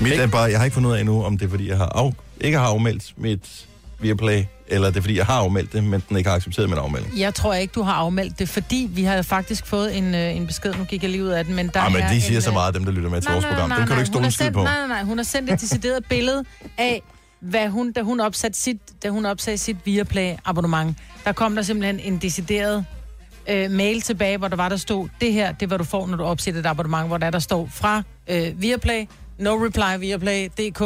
Mit er bare, jeg har ikke fundet ud af endnu, om det er, fordi jeg har af, ikke har afmeldt mit Viaplay, eller det er, fordi jeg har afmeldt det, men den ikke har accepteret min afmelding. Jeg tror ikke, du har afmeldt det, fordi vi har faktisk fået en, øh, en besked, nu gik jeg lige ud af den, men der Nej, men er de siger en, så øh, meget, dem der lytter med til Nej, vores nej, program. nej, Den kan du ikke stole har en skid sendt- på. Nej, nej, nej. Hun har sendt et decideret billede af, hvad hun, da hun opsatte sit, da hun opsagde sit Viaplay-abonnement. Der kom der simpelthen en decideret øh, mail tilbage, hvor der var, der stod, det her, det er, hvad du får, når du opsætter et abonnement, hvor der, der står fra øh, Viaplay, no reply Viaplay.dk,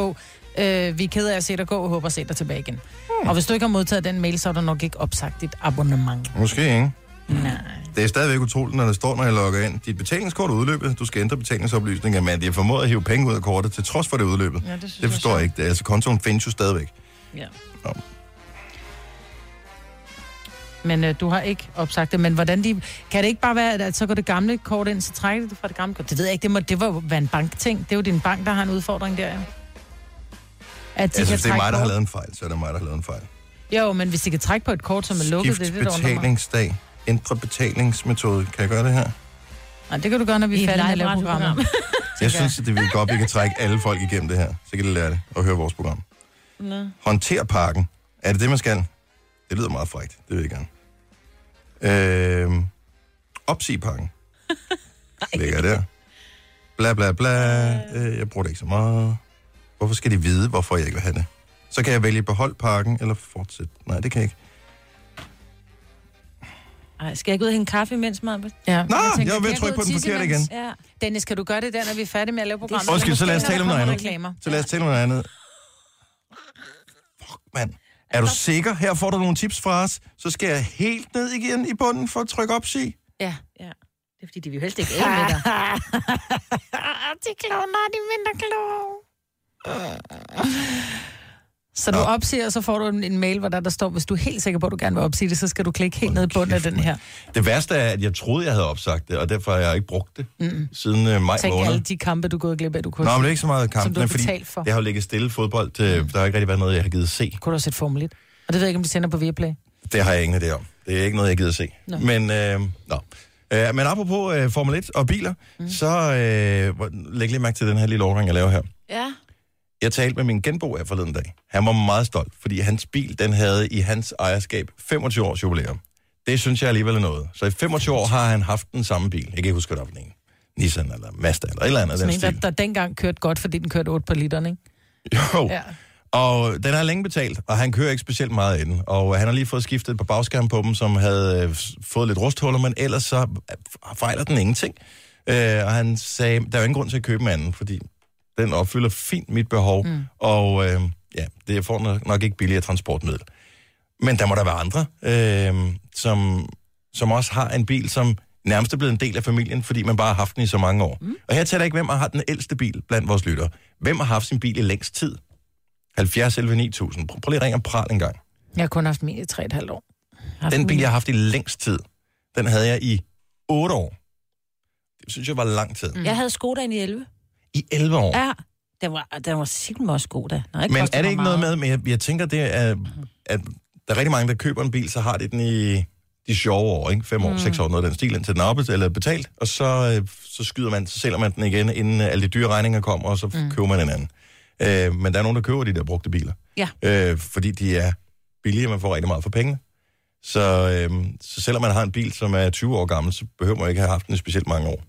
øh, vi er ked af at se dig gå, og håber at se dig tilbage igen. Hmm. Og hvis du ikke har modtaget den mail, så er der nok ikke opsagt dit abonnement. Måske ikke. Nej. Det er stadigvæk utroligt, når der står, når jeg logger ind. Dit betalingskort er udløbet. Du skal ændre betalingsoplysninger, men de har formået at hive penge ud af kortet, til trods for det er udløbet. Ja, det det jeg forstår så. jeg ikke. Det, er- altså, kontoen findes jo stadigvæk. Ja. Nå. Men øh, du har ikke opsagt det. Men hvordan de... Kan det ikke bare være, at så går det gamle kort ind, så trækker det fra det gamle kort? Det ved jeg ikke. Det, må, det var jo være en bankting. Det er jo din bank, der har en udfordring der, ja. At de Jeg synes, det er trække mig, der har lavet en fejl, så er det mig, der har lavet en fejl. Jo, men hvis de kan trække på et kort, som er lukket, det er Skift det, undrer mig. betalingsdag. Ændre betalingsmetode. Kan jeg gøre det her? Nej, det kan du gøre, når vi I er et færdige med at lave programmet. Jeg synes, at det vil godt, vi kan trække alle folk igennem det her. Så kan de lære det og høre vores program. Nå. Håndter pakken. Er det det, man skal? Det lyder meget frægt. Det vil jeg gerne. Øh, opsig pakken. Ligger der. Bla, bla, bla. Øh, jeg bruger det ikke så meget. Hvorfor skal de vide, hvorfor jeg ikke vil have det? Så kan jeg vælge behold pakken, eller fortsætte. Nej, det kan jeg ikke. Ej, skal jeg gå ud og hænge kaffe imens, Marbet? Ja, Nå, jeg tænker, var ved kan at trykke på den forkerte igen. Ja. Dennis, kan du gøre det der, når vi er færdige med at lave programmet? Undskyld, så lad os tale om noget andet. Så lad os tale om noget andet. Fuck, mand. Er du sikker? Her får du nogle tips fra os. Så skal jeg helt ned igen i bunden for at trykke opsig. Ja. ja. Det er fordi, de vil jo helst ikke af med dig. de kloge, nej, de er mindre kloge. Så du Nå. opsiger, og så får du en, en mail, hvor der, der står, hvis du er helt sikker på, at du gerne vil opsige det, så skal du klikke helt ned i bunden af den her. Det værste er, at jeg troede, jeg havde opsagt det, og derfor har jeg ikke brugt det mm. siden øh, maj Tænk måned. alle de kampe, du er gået glip af, du kunne Nå, men det er ikke så meget du har fordi for. det har jo ligget stille fodbold. Til, Der har ikke rigtig været noget, jeg har givet se. Kunne du have set Formel 1? Og det ved jeg ikke, om de sender på Viaplay. Det har jeg ingen idé om. Det er ikke noget, jeg gider se. Nå. Men, øh, nå. Øh, men apropos øh, Formel 1 og biler, mm. så øh, læg lige mærke til den her lille overgang, jeg laver her. Ja. Jeg talte med min genbo her forleden dag. Han var meget stolt, fordi hans bil, den havde i hans ejerskab 25 års jubilæum. Det synes jeg alligevel er noget. Så i 25 år har han haft den samme bil. Jeg kan ikke huske, hvad der var ene. Nissan eller Mazda eller et eller andet af Sådan den en, der, stil. der dengang kørte godt, fordi den kørte 8 på literen, ikke? Jo. Ja. Og den har længe betalt, og han kører ikke specielt meget i den. Og han har lige fået skiftet et par bagskærme på dem, som havde øh, fået lidt rusthuller, men ellers så øh, fejler den ingenting. Øh, og han sagde, der er jo ingen grund til at købe en anden, fordi den opfylder fint mit behov, mm. og øh, ja, det får nok- nok ikke billigere transportmiddel. Men der må der være andre, øh, som, som også har en bil, som nærmest er blevet en del af familien, fordi man bare har haft den i så mange år. Mm. Og her taler jeg ikke, hvem har den ældste bil blandt vores lyttere. Hvem har haft sin bil i længst tid? 70 11 9000. Prøv, lige at ringe og pral en gang. Jeg har kun haft min i 3,5 år. Den bil, jeg har haft i længst tid, den havde jeg i 8 år. Det synes jeg var lang tid. Jeg havde Skodaen i 11. I 11 år. Ja. Den var, den var simpelthen også god, da. Har Men er det ikke noget meget. med, men jeg, jeg tænker, det er, at der er rigtig mange, der køber en bil, så har de den i de sjove år, ikke? Fem år, mm. seks år, noget af den stil, indtil den er oppe, eller betalt, og så, øh, så skyder man, så sælger man den igen, inden øh, alle de dyre regninger kommer, og så mm. køber man en anden. Øh, men der er nogen, der køber de der brugte biler. Ja. Øh, fordi de er billige, man får rigtig meget for pengene. Så, øh, så selvom man har en bil, som er 20 år gammel, så behøver man ikke have haft den i specielt mange år.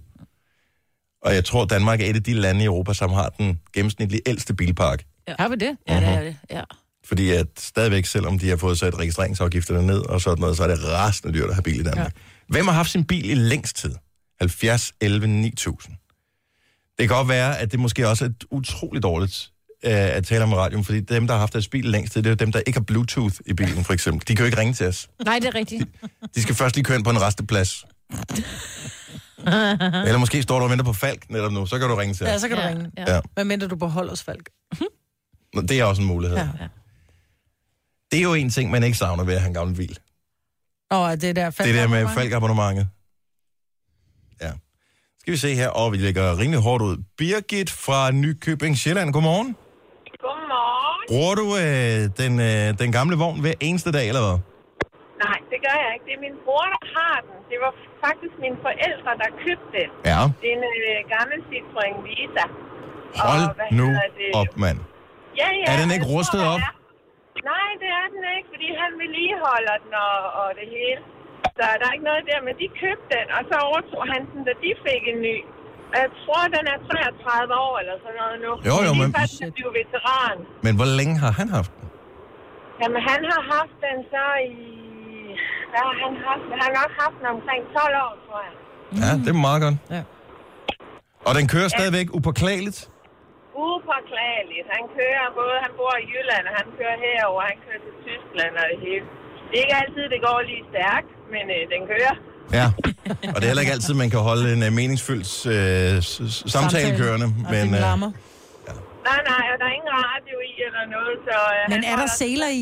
Og jeg tror, Danmark er et af de lande i Europa, som har den gennemsnitlige ældste bilpark. Har vi det? Ja, det er det. Ja. Fordi at stadigvæk, selvom de har fået sat registreringsafgifterne ned og sådan noget, så er det rasende dyrt at have bil i Danmark. Ja. Hvem har haft sin bil i længst tid? 70, 11, 9000. Det kan godt være, at det måske også er et utroligt dårligt øh, at tale om radioen, fordi dem, der har haft deres bil længst tid, det er dem, der ikke har Bluetooth i bilen, for eksempel. De kan jo ikke ringe til os. Nej, det er rigtigt. De skal først lige køre ind på en resteplads. Eller måske står du og venter på Falk netop nu, så kan du ringe til Ja, os. så kan du Ja, ringe. ja. Ja. Hvad mindre du på Holdersfalk? Nå, Det er også en mulighed. Ja. Det er jo en ting, man ikke savner ved at have en gammel bil. Og det der Det der med falkabonnementet. Ja. Skal vi se her. Og vi lægger rimelig hårdt ud. Birgit fra Nykøbing Sjælland. Godmorgen. Godmorgen. Bruger du øh, den, øh, den gamle vogn hver eneste dag, eller hvad? Gør jeg ikke. Det er min bror, der har den. Det var faktisk mine forældre, der købte den. Ja. Det er en øh, gammel Citroën Visa. Hold Og nu det? op, mand. Ja, ja. Er den ikke tror, rustet op? er. Nej, det er den ikke, fordi han vedligeholder den og, og det hele. Så der er ikke noget der, men de købte den, og så overtog han den, da de fik en ny. Og Jeg tror, den er 33 år eller sådan noget nu. Jo, jo, er men- at blive veteran. Men hvor længe har han haft den? Jamen, han har haft den så i... Hvad har han haft? Han har nok haft den omkring 12 år, tror jeg. Ja, det er meget godt. Ja. Og den kører stadigvæk upåklageligt? Upåklageligt. Han kører både, han bor i Jylland, og han kører herover, han kører til Tyskland og det hele. Det er ikke altid, det går lige stærkt, men øh, den kører. Ja. Og det er heller ikke altid, man kan holde en uh, meningsfyldt uh, samtale kørende. Men, uh, larmer. Nej, nej, og der er ingen radio i eller noget, så... Øh, Men er der seler i?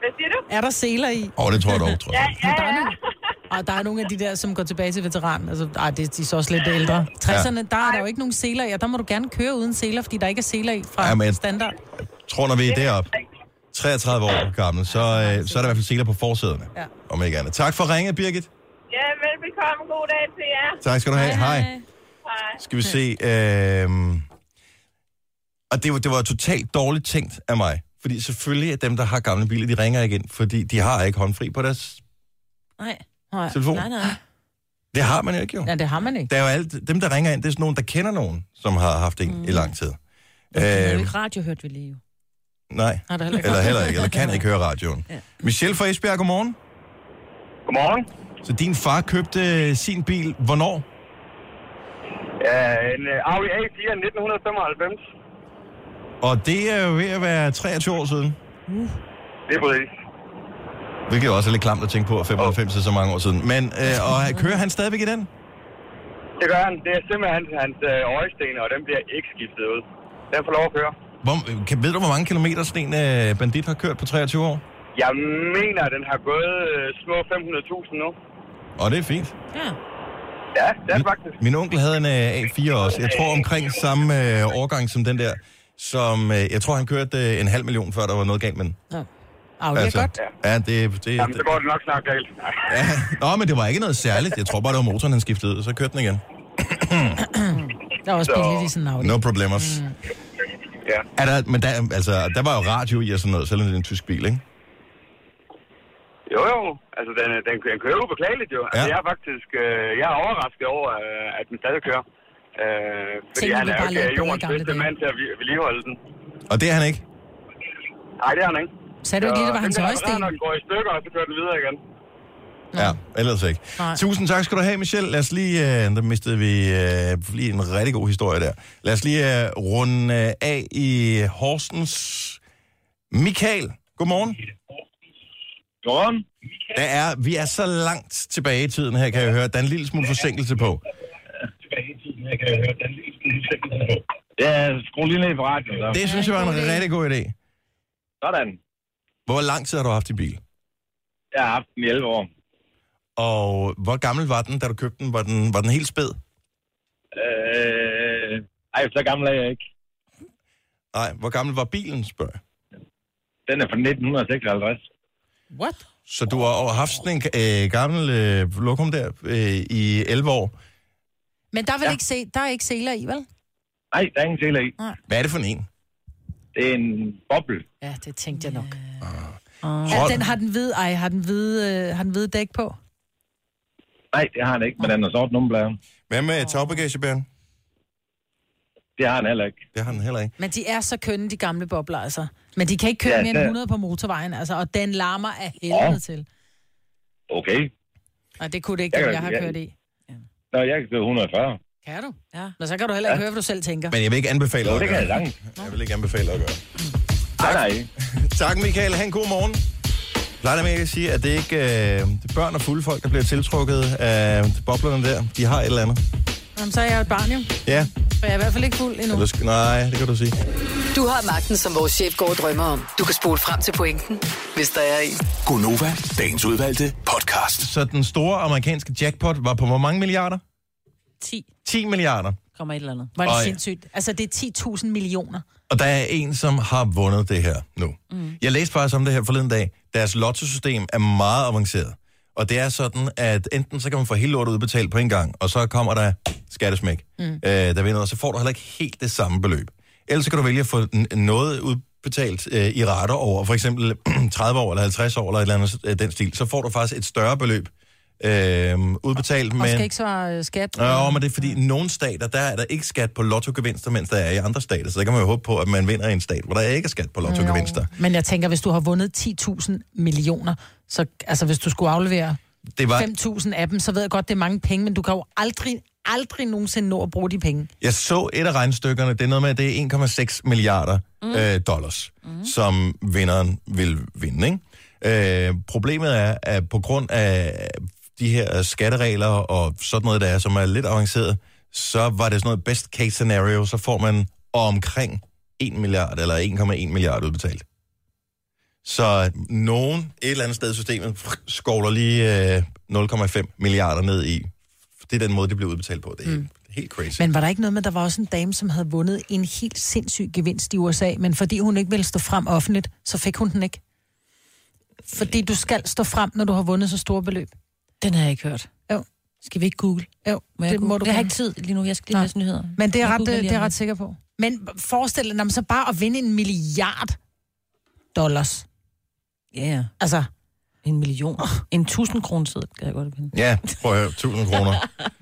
Hvad siger du? Er der seler i? Åh, det tror jeg dog, tror Ja, jeg. ja, Der er ja. nogle- Og der er nogle af de der, som går tilbage til veteran. Altså, ej, det, de er så også lidt ældre. 60'erne, der er der jo ikke nogen seler i, og der må du gerne køre uden seler, fordi der ikke er seler i fra Ja, ja, men- standard. Jeg tror, når vi er deroppe, 33 år gammel, så, uh, så er der i hvert fald seler på forsæderne. Ja. Om ikke andet. Tak for ringet, Birgit. Ja, velbekomme. God dag til jer. Tak skal du have. Hej. Hej. Skal vi se. Øh... Og det var, det var totalt dårligt tænkt af mig. Fordi selvfølgelig er dem, der har gamle biler, de ringer igen, fordi de har ikke håndfri på deres Nej. Nej. telefon. Nej, nej. Det har man jo ikke, jo. Ja, det har man ikke. Der er jo alt, dem, der ringer ind, det er sådan nogen, der kender nogen, som har haft en mm. i lang tid. Det er jo Øh, ikke radio, hørte vi lige jo. nej, er heller ikke. eller heller ikke, eller kan ikke høre radioen. Ja. Michelle fra Esbjerg, godmorgen. Godmorgen. Så din far købte øh, sin bil, hvornår? Ja, en uh, Audi A4 1995. Og det er jo ved at være 23 år siden. Det er præcis. Hvilket også er lidt klamt at tænke på, at 95 er så mange år siden. Men, øh, og kører han stadigvæk i den? Det gør han. Det er simpelthen hans, hans øh, øjesten, og den bliver ikke skiftet ud. Den får lov at køre. Hvor, kan, ved du, hvor mange kilometer sådan en øh, bandit har kørt på 23 år? Jeg mener, at den har gået øh, små 500.000 nu. Og det er fint. Ja. Ja, det er det faktisk. Min onkel havde en øh, A4 også. Jeg tror omkring samme øh, årgang som den der. Som, øh, jeg tror, han kørte øh, en halv million, før der var noget galt med den. Ja. Audi altså, er godt. Ja, det, det, Jamen, så går det nok snart galt. ja. Nå, men det var ikke noget særligt. Jeg tror bare, det var motoren, han skiftede og så kørte den igen. Der er også Så- billigt i sådan en Audi. No problemers. Mm. Ja. Er der, men der, altså, der var jo radio i og sådan noget, selvom det er en tysk bil, ikke? Jo, jo. Altså, den, den, den kører jo beklageligt, jo. Altså, Ja. jeg er faktisk øh, jeg er overrasket over, øh, at den stadig kører. Øh, fordi Tingene han er jo ikke jordens bedste mand til at vi- vedligeholde den. Og det er han ikke. Nej, det er han ikke. Sagde du ikke lige, det var hans højsten? Når den går i stykker, og så kører den videre igen. Ja, ellers ikke. Nej. Tusind tak skal du have, Michelle. Lad os lige, øh, der mistede vi øh, lige en rigtig god historie der. Lad os lige øh, runde øh, af i Horsens. Michael, godmorgen. Godmorgen. Der er, vi er så langt tilbage i tiden her, kan jeg høre. Der er en lille smule forsinkelse på. Ja, skru lige ned på radioen. Så. Det synes jeg var en rigtig god idé. Sådan. Hvor lang tid har du haft i bil? Jeg har haft den i 11 år. Og hvor gammel var den, da du købte den? Var den, var den helt spæd? Øh, ej, så gammel er jeg ikke. Nej, hvor gammel var bilen, spørger jeg. Den er fra 1956. What? Så du har haft sådan en øh, gammel øh, lokum der øh, i 11 år. Men der er vel ja. ikke, se, der er ikke seler i, vel? Nej, der er ingen seler i. Hvad er det for en? Det er en boble. Ja, det tænkte jeg nok. Uh, Ja, den har den hvide, ej, har den hvide, øh, har den hvide dæk på? Nej, det har han ikke, men den har sort nummerplader. Hvad med tagbagagebæren? Det har han heller ikke. Det har den heller ikke. Men de er så kønne, de gamle bobler, altså. Men de kan ikke køre Ja, mere end det- 100 på motorvejen, altså. Og den larmer af helvede Ja. til. Okay. Og det kunne det ikke, Jeg jeg har kørt i. Nå, jeg kan køre 140. Kan du? Ja. Men så kan du heller ikke Ja. høre, hvad du selv tænker. Men jeg vil ikke anbefale Jo, at det kan gøre. jeg sagtens. Jeg vil ikke anbefale at gøre. Nej, nej. Tak, Michael. Ha' en god morgen. Jeg plejer med at sige, at det ikke øh, det er børn og fulde folk, der bliver tiltrukket af boblerne der. De har et eller andet. Jamen, så er jeg jo et barn, jo. Ja, For jeg er i hvert fald ikke fuld endnu. Eller, nej, det kan du sige. Du har magten, som vores chef går og drømmer om. Du kan spole frem til pointen, hvis der er en. Gonova, dagens udvalgte podcast. Så den store amerikanske jackpot var på hvor mange milliarder? 10 10 milliarder. kommer et eller andet. Var det Øj. sindssygt? Altså, det er 10.000 millioner. Og der er en, som har vundet det her nu. Mm. Jeg læste faktisk om det her forleden dag. Deres lottosystem er meget avanceret. Og det er sådan, at enten så kan man få hele lortet udbetalt på en gang, og så kommer der skattesmæk, mm. øh, der vinder, og så får du heller ikke helt det samme beløb. Ellers så kan du vælge at få noget udbetalt øh, i rater over, for eksempel 30 år eller 50 år eller et eller andet øh, den stil. Så får du faktisk et større beløb øh, udbetalt. Og men... skal ikke svare øh, skat. Ja, men det er fordi, i nogle stater, der er der ikke skat på lottogevinster, mens der er i andre stater. Så der kan man jo håbe på, at man vinder i en stat, hvor der ikke er skat på lottogevinster. Men jeg tænker, hvis du har vundet 10.000 millioner, så altså, hvis du skulle aflevere Det var, 5.000 af dem, så ved jeg godt, det er mange penge, men du kan jo aldrig, aldrig nogensinde nå at bruge de penge. jeg så et af regnestykkerne, det er noget med, at det er 1,6 milliarder mm. øh, dollars, mm. som vinderen vil vinde. Ikke? Øh, problemet er, at på grund af de her skatteregler og sådan noget, der er, som er lidt avanceret, så var det sådan noget best case scenario, så får man omkring 1 milliard eller 1,1 milliard udbetalt. Så nogen et eller andet sted i systemet skovler lige øh, 0,5 milliarder ned i. Det er den måde, det bliver udbetalt på. Det er mm. helt crazy. Men var der ikke noget med, der var også en dame, som havde vundet en helt sindssyg gevinst i USA, men fordi hun ikke ville stå frem offentligt, så fik hun den ikke. Fordi du skal stå frem, når du har vundet så store beløb. Den har jeg ikke hørt. Jo. Skal vi ikke google? Jo, Må jeg det google? må du Jeg har ikke tid lige nu. Jeg skal lige læse nyheder. Men det er, ret, det lige er om ret sikker på. Men forestil dig, når man så bare at vinde en milliard dollars. Ja, ja. Altså, En million. En tusind kroner kan jeg godt finde. Ja, prøv at høre. 1000 kroner.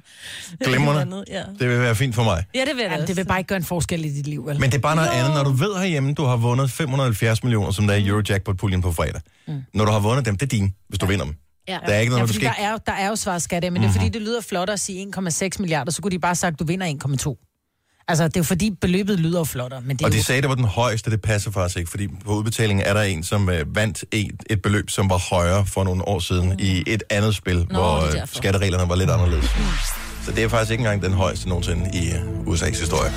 Glimrende. Ja. Det vil være fint for mig. ja, det vil jamen, også. det vil bare ikke gøre en forskel i dit liv, vel? Men det er bare noget andet, når du ved herhjemme, du har vundet 570 millioner, som der er i Eurojackpot-puljen på fredag. Mm. Når du har vundet dem, det er din, hvis du vinder dem. Ja. Der er ikke noget, Ja, du skal der er, der er jo svaret skat af, men det er fordi, det lyder flot at sige 1,6 milliarder, så kunne de bare have sagt, du vinder 1,2. Altså, det er jo fordi, beløbet lyder flottere, men det Og de jo... sagde, det var den højeste, det passer faktisk ikke, fordi på udbetalingen er der en, som øh, vandt et, et beløb, som var højere for nogle år siden mm. i et andet spil, Nå, hvor øh, skattereglerne var lidt anderledes. Så det er faktisk ikke engang den højeste nogensinde i øh, USA's historie.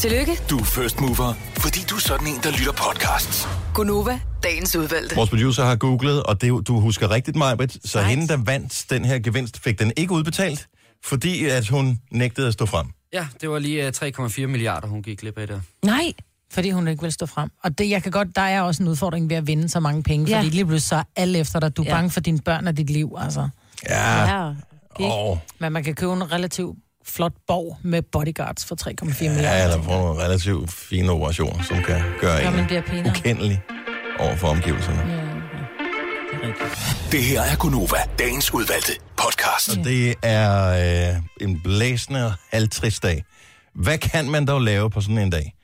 Tillykke, Du er first mover, fordi du er sådan en, der lytter podcasts. Gunova, dagens udvalgte. Vores producer har googlet, og det, du husker rigtigt, Majbrit, så hende, der vandt den her gevinst, fik den ikke udbetalt, fordi at hun nægtede at stå frem. Ja, det var lige øh, 3,4 milliarder, hun gik glip af der. Nej. Fordi hun ikke vil stå frem. Og det, jeg kan godt, der er også en udfordring ved at vinde så mange penge, Ja. fordi lige pludselig så er alle efter dig. Du er Ja. bange for dine børn og dit liv, altså. Ja, Ja. Ikke? åh, Men man kan købe en relativt flot borg med bodyguards for 3,4 ja, milliarder. eller få nogle relativt fine operationer, som kan gøre Gør man en ukendelig over for omgivelserne. Ja, det er rigtigt. Det her er Gunova, dagens udvalgte podcast. Og det er øh, en blæsende og halvtrist dag. Hvad kan man dog lave på sådan en dag?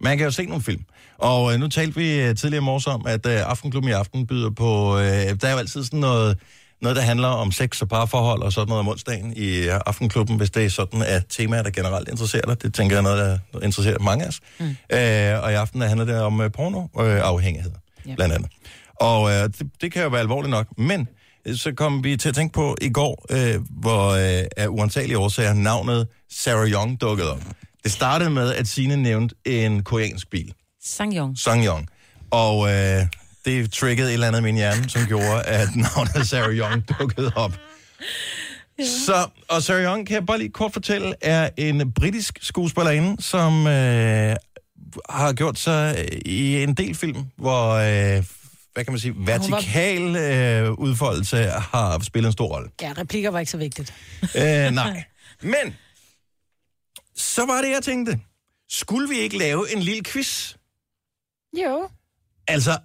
Man kan jo se nogle film. Og øh, nu talte vi øh, tidligere i morges om, at øh, Aftenklubben i aften byder på... Øh, der er jo altid sådan noget, noget, der handler om sex og parforhold og sådan noget om onsdagen i øh, Aftenklubben, hvis det er sådan, at temaer, der generelt interesserer dig. Det tænker jeg er noget, der interesserer mange af os. Mm. Øh, og i aften der handler det om øh, pornoafhængighed, øh, afhængighed, Ja. blandt andet. Og øh, det, det kan jo være alvorligt nok, men øh, så kom vi til at tænke på i går, øh, hvor øh, af uantagelige årsager navnet Sarah Young dukkede op. Det startede med, at Signe nævnte en koreansk bil, Sangyong. Sangyong. Og øh, det triggede et eller andet i min hjerne, som gjorde, at navnet Sarah Young dukkede op. Så, og Sarah Young, kan jeg bare lige kort fortælle, er en britisk skuespillerinde, som øh, har gjort sig i en del film, hvor, øh, hvad kan man sige, vertikal øh, udfoldelse har spillet en stor rolle. Ja, replikker var ikke så vigtigt. Øh, nej. Men, så var det, jeg tænkte. Skulle vi ikke lave en lille quiz? Jo. Altså,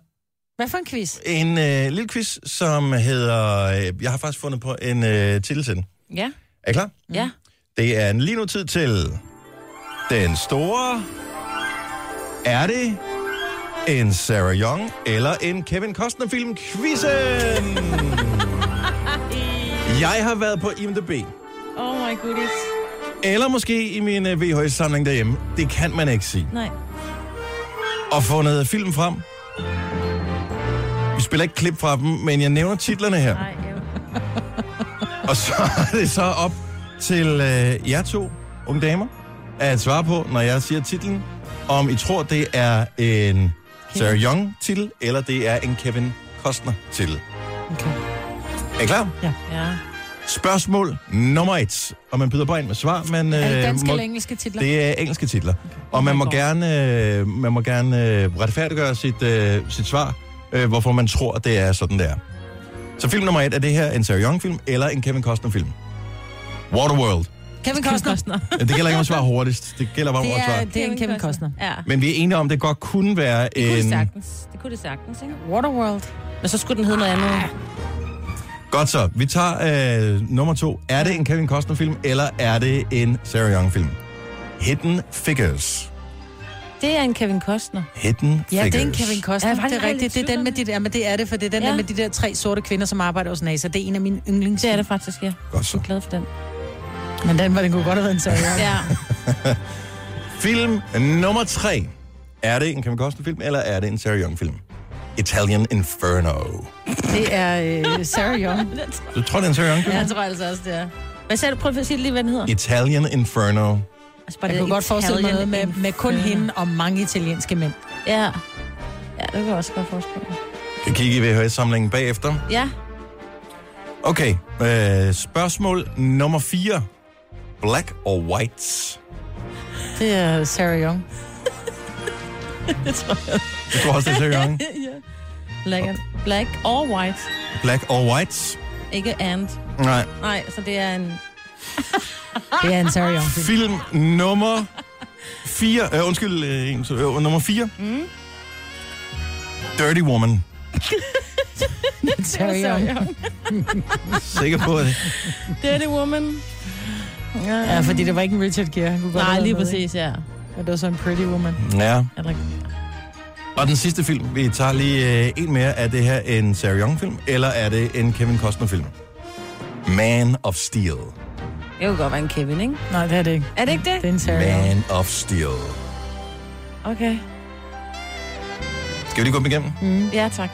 Hvad for en quiz? en øh, lille quiz, som hedder... Øh, jeg har faktisk fundet på en øh, titel til den. Ja. Er I klar? Ja. Det er en lige nu tid til den store... Er det en Sarah Young eller en Kevin Costner-film quizzen? Jeg har været på IMDb. Oh my goodies. Eller måske i min øh, VHS-samling derhjemme. Det kan man ikke sige. Nej. Og fundet film frem. Spiller ikke klip fra dem, men jeg nævner titlerne her. Nej. Og så er det så op til øh, jer to, unge damer, at svare på, når jeg siger titlen, om I tror, det er en Sarah Young-titel, eller det er en Kevin Costner-titel. Okay. Er I klar? Ja. Ja. Spørgsmål nummer et. Og man byder bare ind med svar, men... Er det øh, danske må- eller engelske titler? Det er engelske titler. Okay. Og man må gerne, øh, man må gerne øh, retfærdiggøre sit, øh, sit svar, øh, hvorfor man tror, at det er sådan, der. Så film nummer et, er det her en Sarah Young-film eller en Kevin Costner-film? Waterworld. Kevin Costner. Ja, det gælder ikke om at svare hurtigst. Det gælder bare om Det at er, svare. det er en Kevin Costner. Ja. Men vi er enige om, det godt kunne være Det kunne det en... sagtens. Det kunne det sagtens, ikke? Waterworld. Men så skulle den hedde noget andet. Godt så. Vi tager øh, nummer to. Er det en Kevin Costner-film, eller er det en Sarah Young-film? Hidden Figures. Det er en Kevin Costner. Hidden Ja, Figures. det er en Kevin Costner. Er Ja, det er rigtigt. Det er den med de der, men det er det, for det er den Ja. der med de der tre sorte kvinder, som arbejder hos NASA. Det er en af mine yndlings. Det er det faktisk, ja. Godt så. Jeg er glad for den. Men den, var, den kunne godt have været en serie. Ja. Film nummer tre. Er det en Kevin Costner-film, eller er det en Sarah Young-film? Italian Inferno. Det er øh, Sarah Young. Du tror, det er en Sarah Young-film? Ja, jeg tror altså også, det er. Hvad sagde du? Prøv at sige lige, hvad den hedder. Italian Inferno. Altså, bare Jeg det kunne godt forestille mig noget med, med kun Inferno. hende og mange italienske mænd. Ja. Ja, det kan jeg også godt forestille mig. Kan kigge i VHS-samlingen bagefter. Ja. Okay, øh, spørgsmål nummer 4. Black or white? Det er Sarah Young. det tror jeg. Du tror også, det er Sarah Young? ja. Black, and, black or white. Black or white? Ikke and. Nej. Nej, så det er en... Det er en Sarah Young film. Film nummer 4. Øh, undskyld, øh, en, så, øh, nummer 4. Mm. Dirty Woman. Sarah Young. Sikker på det. Dirty Woman. Ja, fordi det var ikke en Richard Gere. Han kunne godt Nej, have lige med, præcis, ja. Og det var så en Pretty Woman. Ja. Eller, Og den sidste film, vi tager lige øh, en mere. Er det her en Sarah Young-film, eller er det en Kevin Costner-film? Man of Steel. Det kunne godt være en Kevin, ikke? Nej, det er det ikke. Er det ikke det? Det er en. Man of Steel. Okay. Skal vi lige gå dem igennem? Mm. Ja, tak.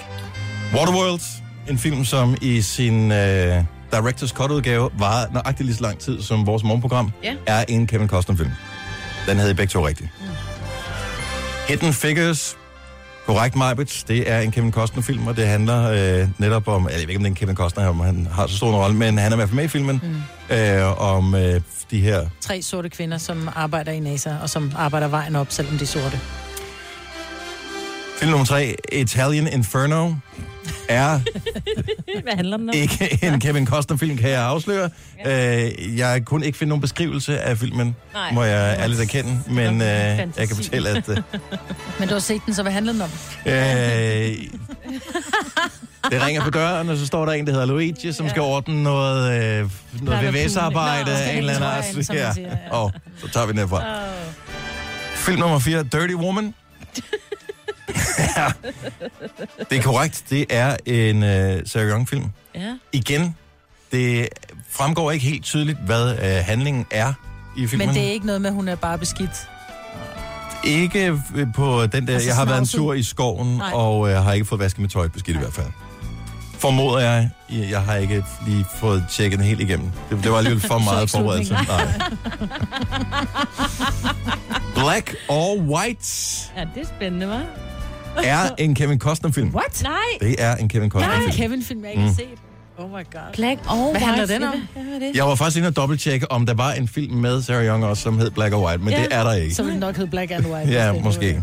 Waterworld, en film, som i sin øh, Directors Cut-udgave var nøjagtigt lige så lang tid som vores morgenprogram, Ja. er en Kevin Costner-film. Den havde I begge to rigtigt. Mm. Hidden Figures, korrekt Majbrit, det er en Kevin Costner-film, og det handler øh, netop om, jeg ved ikke om det er en Kevin Costner, om han har så stor en rolle, men han er i hvert fald med i filmen, mm. øh, om øh, de her Tre sorte kvinder, som arbejder i NASA, og som arbejder vejen op, selvom de er sorte. Film nummer tre, Italian Inferno, er Hvad handler den om? ikke en Kevin Costner-film, kan jeg afsløre. Ja. Øh, jeg kunne ikke finde nogen beskrivelse af filmen, Nej. må jeg ærligt erkende, men øh, jeg kan fortælle, at øh, Men du har set den, så hvad handler den om? øh, det ringer på døren, og så står der en, der hedder Luigi, som skal ordne noget, øh, noget VVS-arbejde af en eller anden art. Ja. siger, ja. Og så tager vi den herfra. Film nummer 4, Dirty Woman. ja, det er korrekt. Det er en øh, Sarah Young-film. Ja. Igen, det fremgår ikke helt tydeligt, hvad øh, handlingen er i filmen. Men det er ikke noget med, at hun er bare beskidt. Ikke øh, på den der... Altså jeg har været en tur i skoven, Nej. og øh, har ikke fået vasket mit tøj beskidt i hvert fald. Formoder jeg. Jeg har ikke lige fået tjekket den helt igennem. Det, det var alligevel for meget forberedelse. Nej. Black or White Ja, det er spændende, hva'? Er en Kevin Costner-film. What? Nej. Det er en Kevin Nej, Costner-film. Kevin-film, jeg ikke Mm. set. Oh my god. Black or Hvad handler white. den om? Er det? Jeg var faktisk inde og dobbelttjekke, om der var en film med Sarah Young også, som hed Black or White, men Ja. det er der ikke. Så vil den nok hedde Black and White. Ja, måske. er-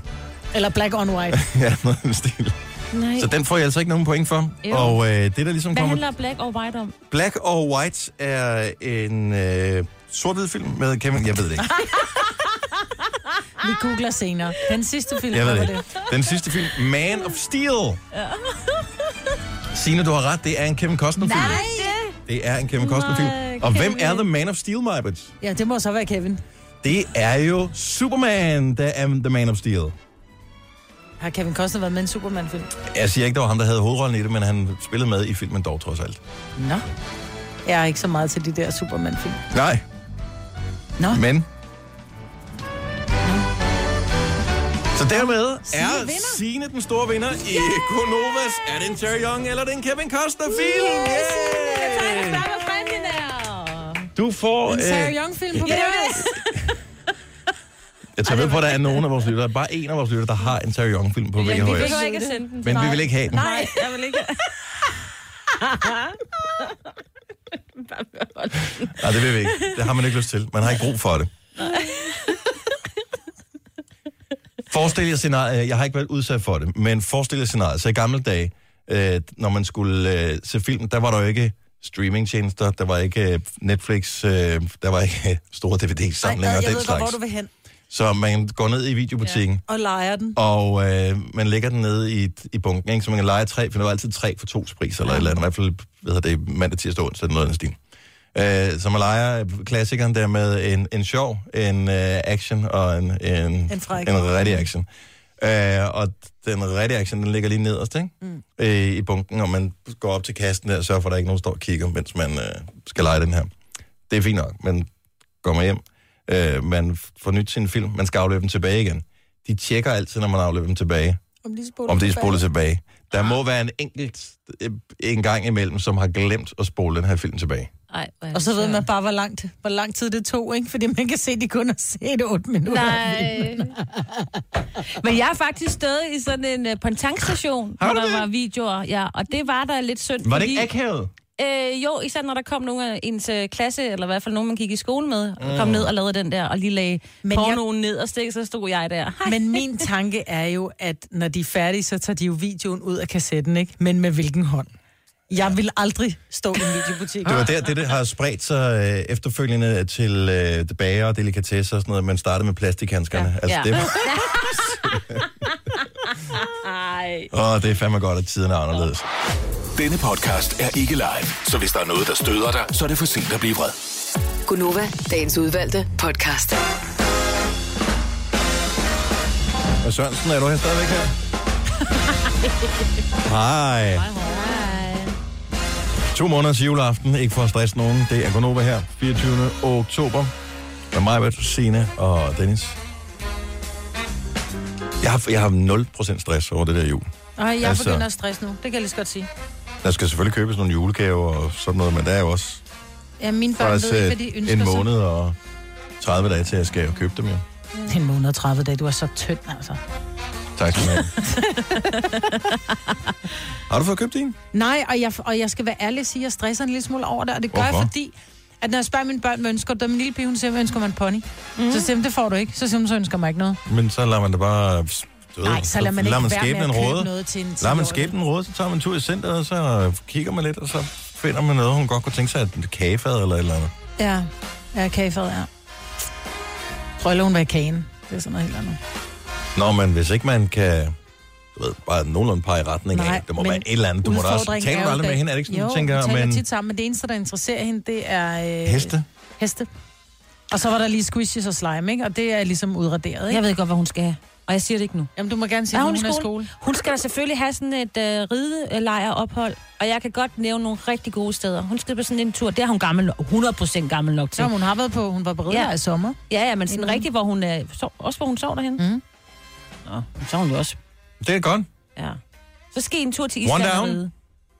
Eller Black on White. ja, noget i den stil. Nej. Så den får jeg altså ikke nogen point for. Jo. Og øh, det, der ligesom Hvad kommer... handler black or white om? Black or White er en øh, sort-hvid film med Kevin... Jeg ved det ikke. Vi googler senere. Den sidste film, Jeg ved det. Den sidste film, Man of Steel. Signe, du har ret. Det er en Kevin Costner-film. Nej. Det er en Kevin Costner-film. Og hvem Kevin. er The Man of Steel, Majbert? Ja, det må så være Kevin. Det er jo Superman, der er The Man of Steel. Har Kevin Costner været med i en Superman-film? Jeg siger ikke, det var ham, der havde hovedrollen i det, men han spillede med i filmen dog trods alt. Nå. Jeg er ikke så meget til de der Superman-film. Nej, Nå. men... Så dermed er. Signe den store vinder i Konovas. Er det en Terry Young, eller er det en Kevin Costner-film? Fanden er? Du får... En øh, Sarah Young-film på ja. VHS. Jeg tager ved på, at der er nogen af vores lyttere, bare en af vores lyttere, der har en Terry Young-film på Vi VHS. behøver ikke at sende den. Men vi vil ikke have den. Nej, jeg vil ikke. Nej, det vil vi ikke. Det har man ikke lyst til. Man har ikke brug for det. Forestil jer scenariet, jeg har ikke været udsat for det, men forestil jer scenariet, så i gamle dage, øh, når man skulle øh, se film, der var der jo ikke streamingtjenester, der var ikke øh, Netflix, øh, der var ikke øh, store DVD-samlinger og jeg den ved godt, slags. hvor du vil hen. Så man går ned i videobutikken, Og leger den. og øh, man lægger den nede i, i bunken, ikke? så man kan lege tre, for det var altid tre for to pris, eller ja. eller andet, i hvert fald hvad hedder det, mandag, tirsdag, onsdag, noget af den stil. Øh, så man leger klassikeren der med en, en sjov, en øh, action og en, en, En fræk. en rigtig action. Øh, og den rigtige action, den ligger lige nederst, ikke? Mm. Øh, i bunken, og man går op til kassen der og sørger for, at der ikke er nogen, der står og kigger, mens man øh, skal lege den her. Det er fint nok, men går man hjem, øh, man får nyt sin film, man skal afløbe den tilbage igen. De tjekker altid, når man afløber dem tilbage, Om de spoler om det er tilbage. tilbage. Der må være en enkelt øh, en gang imellem, som har glemt at spole den her film tilbage. Ej, Og så ved man bare, hvor lang, hvor lang tid det tog, ikke? Fordi man kan se, at de kun har set 8 minutter. Nej. Men jeg har faktisk stået i sådan en uh, på en tankstation, Har hvor der det? var videoer, ja, og det var der lidt synd. Var det fordi, ikke akavet? Øh, jo, især når der kom nogle af ens øh, klasse, eller i hvert fald nogen, man gik i skole med, mm. kom ned og lavede den der, og lige lagde Men Men jeg- pornoen ned og stik, så stod jeg der. Hej. Men min tanke er jo, at når de er færdige, så tager de jo videoen ud af kassetten, ikke? Men med hvilken hånd? Jeg vil aldrig stå i en videobutik. Det var der, det, det har spredt sig øh, efterfølgende til øh, bager og delikatesser og sådan noget. Man startede med plastikhandskerne. Ja. Altså, Ja. det var, åh, det er fandme godt, at tiden er anderledes. Denne podcast er ikke live, så hvis der er noget, der støder dig, så er det for sent at blive vred. Gunova, dagens udvalgte podcast. Og Sørensen, er du her stadigvæk her? Hej. To måneder til juleaften, ikke for at stresse nogen. Det er Gonova her, 24. oktober. Med mig, Bert, Signe og Dennis. Jeg har, jeg har 0% stress over det der jul. Nej, jeg Altså- begynder at stresse nu. Det kan jeg lige så godt sige. Der skal selvfølgelig købes nogle julegaver og sådan noget, men der er jo også Ja, mine børn ved ikke, øh, hvad de ønsker en sig. måned og 30 dage til, at jeg skal købe dem jo. En måned og 30 dage. Du er så tynd, altså. Tak skal du have. har du fået købt en? Nej, og jeg, og jeg skal være ærlig og sige, at jeg stresser en lille smule over det. Og det gør Hvorfor? jeg, fordi at når jeg spørger mine børn, hvad ønsker du? Da min lille pige, hun siger, hvad ønsker man en pony? Mm. Så siger hun, det får du ikke. Så siger hun, så ønsker man ikke noget. Men så lader man det bare... Du ved, Nej, så lader man ikke lader man være med at købe råde. noget til en Lader man 10-årig. skæbnen råde, så tager man en tur i centret, og så kigger man lidt, og så finder man noget, hun godt kunne tænke sig, et kagefad eller et eller andet. Ja, ja kagefad, ja. Prøv hun være kagen. Det er sådan noget helt andet. Nå, men hvis ikke man kan du ved, bare nogenlunde pege i retning Nej, af, det må men være et eller andet. Du må da også tale er jo aldrig med hende, er det ikke sådan, jo, du tænker, taler men tit sammen, men det eneste, der interesserer hende, det er... Øh, heste? Heste. Og så var der lige squishes og slime, ikke? Og det er ligesom udraderet, ikke? Jeg ved godt, hvad hun skal have. Og jeg siger det ikke nu. Jamen, du må gerne sige, at hun hun, i er i skole? Hun skal da selvfølgelig have sådan et øh, ridelejreophold, og jeg kan godt nævne nogle rigtig gode steder. Hun skal på sådan en tur. Det er hun gammel, 100% gammel nok til. Så hun har været på, hun var på ridder Ja. i sommer. Ja, ja, men sådan Mhm. rigtig, hvor hun er, sov, også hvor hun sov derhen. Mhm. Nå, så er hun jo også. Det er godt. Ja. Så skal I en tur til One Island og down. ride.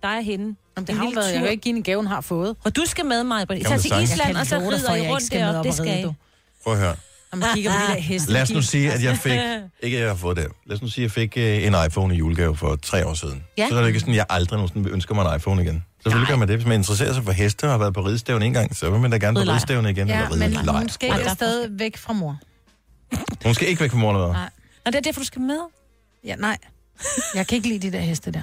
Der er hende. Jamen, det En har været. Jeg tur. kan jo ikke give en gave, hun har fået. Og du skal med mig. man Så til. Island, og så dig rider I jeg rundt med deroppe. op Det og skal I. du. Prøv at høre. Og man kigger på de der heste. Lad os nu sige, at jeg fik... Ikke, at jeg har fået det. Lad os nu sige, at jeg fik øh, en iPhone i julegave for tre år siden. Ja. Så er det ikke sådan, at jeg aldrig nogensinde ønsker mig en iPhone igen. Selvfølgelig gør man det. Hvis man interesserer sig for heste og har været på ridestævn en gang, så vil man da gerne på ridestævn igen. Ja, eller men hun skal ikke der er afsted væk fra mor. Hun skal ikke væk fra mor eller hvad? Nej. Og det er derfor, du skal med. Ja, nej. Jeg kan ikke lide de der heste der.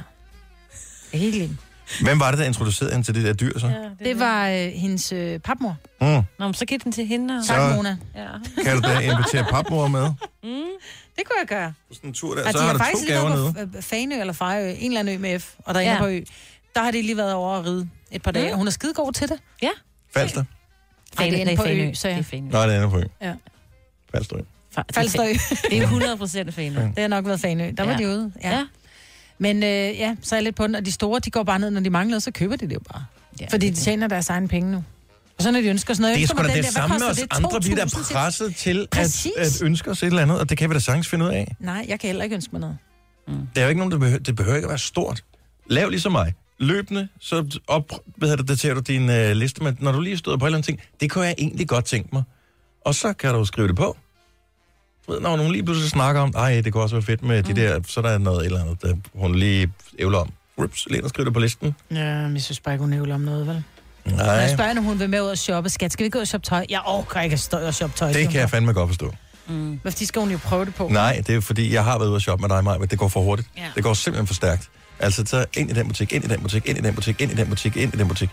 Jeg kan ikke lide dem. Hvem var det, der introducerede hende til det der dyr så? Det var øh, hendes øh, papmor. Mm. Nå, men så giv den til hende. og- Så- Tak, Mona. Ja. Kan du da invitere papmor med? Det kunne jeg gøre. På sådan en tur der. Altså, så de har har du faktisk to lige gaver nede. på øh, Fanø eller Fejø, en eller anden ø med F, og derinde Ja. ja. på ø. Der har de lige været over at ride et par dage. Mm. Hun er skide god til det. Falster? Ej, det er på ø, så sagde Det er. Nej, det er på ø. Ja. Falster ø. Fa- Falsterø. Det er 100 procent Fanø. Det har nok været Fanø. Der var Ja. de ude. Ja. Ja. ja. Men øh, ja, så er jeg lidt på den. Og de store, de går bare ned, når de mangler, så køber de det jo bare. Ja, Fordi det de tjener deres egen penge nu. Og så når de ønsker sådan noget. Det er sgu da det den der, samme med os det? andre. Vi er da 2.000 til- presset til at, Præcis. at ønske os et eller andet, og det kan vi da sagtens finde ud af. Nej, jeg kan heller ikke ønske mig noget. Der er jo ikke nogen, der behøver, det behøver ikke at være stort. Lav ligesom mig. Løbende, så op, hvad hedder det, daterer du din øh, liste, men når du lige stod på et eller andet ting, det kunne jeg egentlig godt tænke mig. Og så kan du skrive det på. Du ved, når nogen lige pludselig snakker om, ej, det kunne også være fedt med de der, så er der noget et eller andet, der hun lige ævler om. Rips, lige skriver det på listen. Ja, men jeg synes bare ikke, hun nævler om noget, vel? Nej, jeg spørger, hende, om hun vil med ud og shoppe, skat, skal vi gå ud og shoppe tøj? Jeg orker ikke at stå og shoppe tøj. det kan jeg fandme godt forstå. Men fordi skal hun jo prøve det på. Nej, det er fordi, jeg har været ude og shoppe med dig, Maja, men det går for hurtigt. Ja. Det går simpelthen for stærkt. Altså, så ind i den butik, ind i den butik, ind i den butik, ind i den butik, ind i den butik.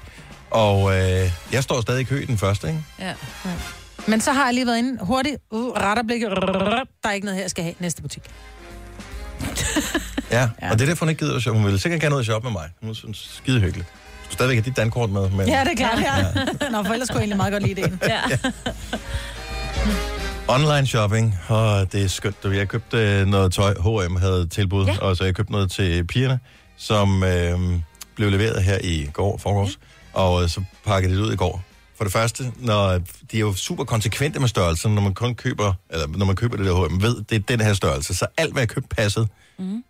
Og øh, jeg står stadig i kø i den første, ikke? Ja. Men så har jeg lige været inde hurtigt, uh, retter blikket, der er ikke noget her, jeg skal have næste butik. Ja, ja. og det er derfor, hun ikke gider at shoppe. Hun ville sikkert gerne ud og shoppe med mig. Hun synes, skide hyggeligt. Du skal stadigvæk have dit dankort med, men Ja, det er klart, ja. ja. Nå, for ellers kunne jeg egentlig meget godt lide det. ja. online shopping, og det er skønt. Jeg købte øh, noget tøj, H&M havde tilbud, ja. og så jeg købte noget til pigerne, som øh, blev leveret her i går, forgårs, ja. og øh, så pakkede det ud i går. For det første, når de er jo super konsekvente med størrelsen, når man kun køber, eller når man køber det der H&M, ved, det er den her størrelse. Så alt, hvad jeg købte, passede. Mm.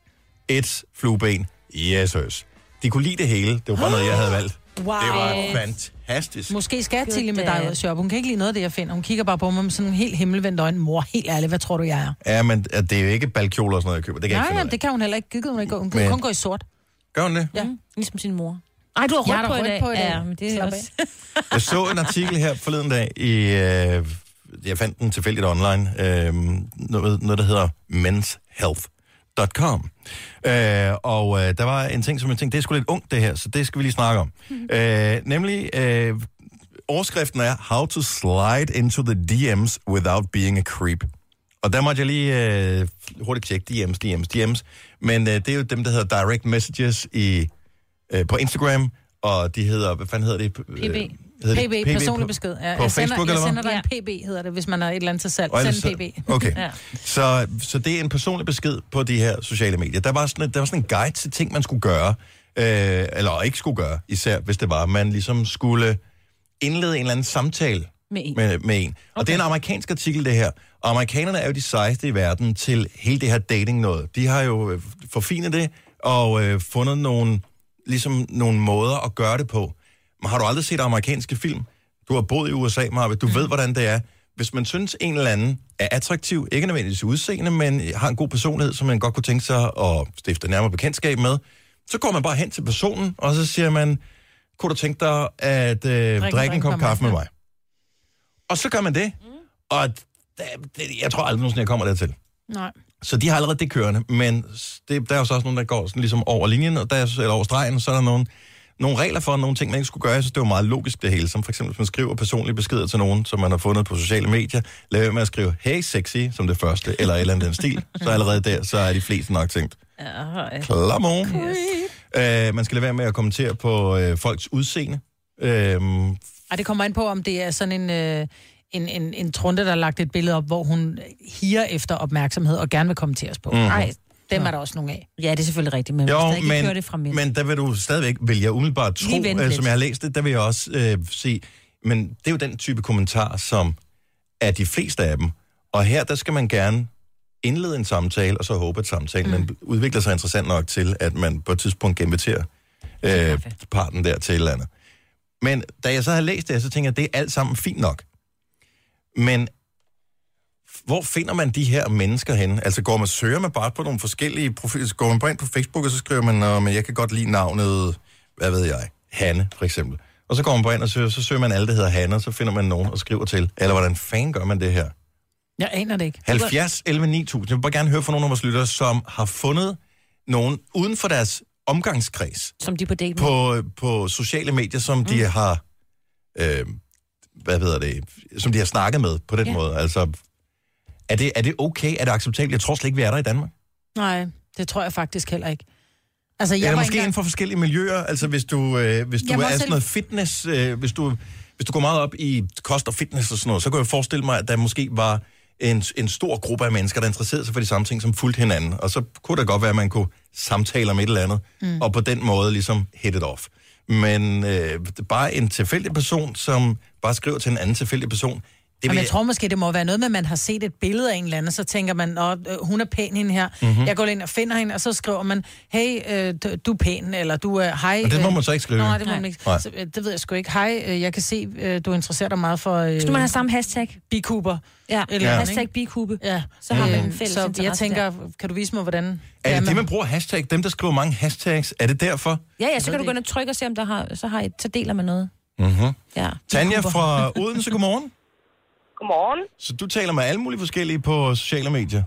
Et flueben. Yes, yes. De kunne lide det hele. Det var bare noget, jeg havde valgt. Wow. Det var fantastisk. Måske skal Tilly med Good dig ud og shoppe. Hun kan ikke lide noget af det, jeg finder. Hun kigger bare på mig med sådan en helt himmelvendt øjne. Mor, helt ærligt, hvad tror du, jeg er? Ja, men at det er jo ikke balkjoler og sådan noget, jeg køber. Det kan jeg Nej, ikke finde jamen, det kan hun heller ikke. Gider hun ikke gå. Hun kan Men- kun gå i sort. Gør hun det? Ja. Mm, ligesom sin mor. Ej, du har har på, da i dag. på i dag. Ja, men det er også... Jeg så en artikel her forleden dag i... Øh, jeg fandt den tilfældigt online. Øh, noget, noget, der hedder menshealth.com. Øh, og øh, der var en ting, som jeg tænkte, det er sgu lidt ungt det her, så det skal vi lige snakke om. øh, nemlig, øh, overskriften er How to slide into the DM's without being a creep. Og der måtte jeg lige øh, hurtigt tjekke DM's, DM's, DM's. Men øh, det er jo dem, der hedder direct messages i, øh, på Instagram, og de hedder, hvad fanden hedder det? PB. Hedder det PB, personlig besked. Ja, på jeg sender, Facebook, jeg eller sender hvad? dig en PB, hedder det, hvis man er et eller andet til salg. Send så- PB. Okay, Ja. så, så det er en personlig besked på de her sociale medier. Der var sådan, der var sådan en guide til ting, man skulle gøre, øh, eller ikke skulle gøre, især hvis det var, man ligesom skulle indlede en eller anden samtale Med en. med, med en. Og det er en amerikansk artikel, det her. Og amerikanerne er jo de sejeste i verden til hele det her dating noget. De har jo øh, forfinet det og øh, fundet nogle, ligesom nogle måder at gøre det på. Men har du aldrig set amerikanske film? Du har boet i USA, Marve. Du mm. ved, hvordan det er. Hvis man synes, en eller anden er attraktiv, ikke nødvendigvis udseende, men har en god personlighed, som man godt kunne tænke sig at stifte nærmere bekendtskab med, så går man bare hen til personen, og så siger man, kunne du tænke dig at øh, drikke, drikke en kop kaffe med mig? Og så gør man det. Mm. Og det, jeg tror aldrig nogensinde, jeg kommer dertil. Nej. Så de har allerede det kørende, men det, der er jo så også nogen, der går sådan ligesom over linjen, og der er, eller over stregen, så er der nogle, nogle regler for nogle ting, man ikke skulle gøre. Jeg synes, det var meget logisk det hele, som for eksempel, hvis man skriver personlige beskeder til nogen, som man har fundet på sociale medier, lad være med at skrive, hey sexy, som det første, eller et eller andet den stil, så allerede der, så er de fleste nok tænkt, Ja, klammer. Øh, man skal lade være med at kommentere på øh, folks udseende. Øh, Ej, det kommer ind på, om det er sådan en, øh, en, en, en trunde, der har lagt et billede op, hvor hun higer efter opmærksomhed og gerne vil kommenteres på. Mhm. Nej, dem er der også nogle af. Ja, det er selvfølgelig rigtigt, men Jo, ikke men, kører det fra mænd. men der vil du stadigvæk, vil jeg umiddelbart tro, øh, som jeg har læst det, der vil jeg også øh, se, men det er jo den type kommentar, som er de fleste af dem. Og her, der skal man gerne indlede en samtale, og så håbe, at samtalen mm. udvikler sig interessant nok til, at man på et tidspunkt kan invitere øh, parten der til et eller andet. Men da jeg så har læst det, så tænker jeg, at det er alt sammen fint nok. Men hvor finder man de her mennesker hen? Altså går man, søger man bare på nogle forskellige profiler? Går man bare ind på Facebook, og så skriver man, "Nå, men jeg kan godt lide navnet, hvad ved jeg, Hanne for eksempel. Og så går man bare ind og søger, så søger man alle, der hedder Hanne, og så finder man nogen og skriver til. Eller hvordan fanden gør man det her? Jeg aner det ikke. 70, 11, 9000. Jeg vil bare gerne høre fra nogle af vores lyttere, som har fundet nogen uden for deres omgangskreds Som de på date med. på, på sociale medier, som mm. de har, øh, hvad hedder det, som de har snakket med på den Ja. måde. Altså, er det, er det okay? Er det acceptabelt? Jeg tror slet ikke, vi er der i Danmark. Nej, det tror jeg faktisk heller ikke. Altså, jeg Eller måske engang- inden for forskellige miljøer. Altså, hvis du, øh, hvis du Jeg er sådan selv- noget fitness, øh, hvis, du, hvis du går meget op i kost og fitness og sådan noget, så kan jeg forestille mig, at der måske var en, en stor gruppe af mennesker, der interesserede sig for de samme ting, som fulgte hinanden. Og så kunne det godt være, at man kunne samtale om et eller andet, mm. og på den måde ligesom hit it off. Men øh, bare en tilfældig person, som bare skriver til en anden tilfældig person, Jamen, vil jeg tror måske, det må være noget med, at man har set et billede af en eller anden, så tænker man, at hun er pæn hende her. Mhm. Mm-hmm. Jeg går ind og finder hende, og så skriver man, hey, øh, du- er pæn, eller du er, hej. Og det må øh, man så ikke skrive. Nej, det må man ikke. Nej. Så, øh, det ved jeg sgu ikke. Hej, øh, jeg kan se, øh, du interesserer dig meget for... Øh, Skal man have samme hashtag? Bikuber. Ja, Eller Ja. hashtag bikube. Ja. Så har man en Øh, fælles Så jeg tænker, kan du vise mig, hvordan... Er det man- det, man bruger hashtag? Dem, der skriver mange hashtags, er det derfor? Ja, ja, så kan du det gå ind og trykke og se, om der har, så, har så deler man noget. Mm-hmm. Ja. Tanja fra Odense, godmorgen. Godmorgen. Så du taler med alle mulige forskellige på sociale medier.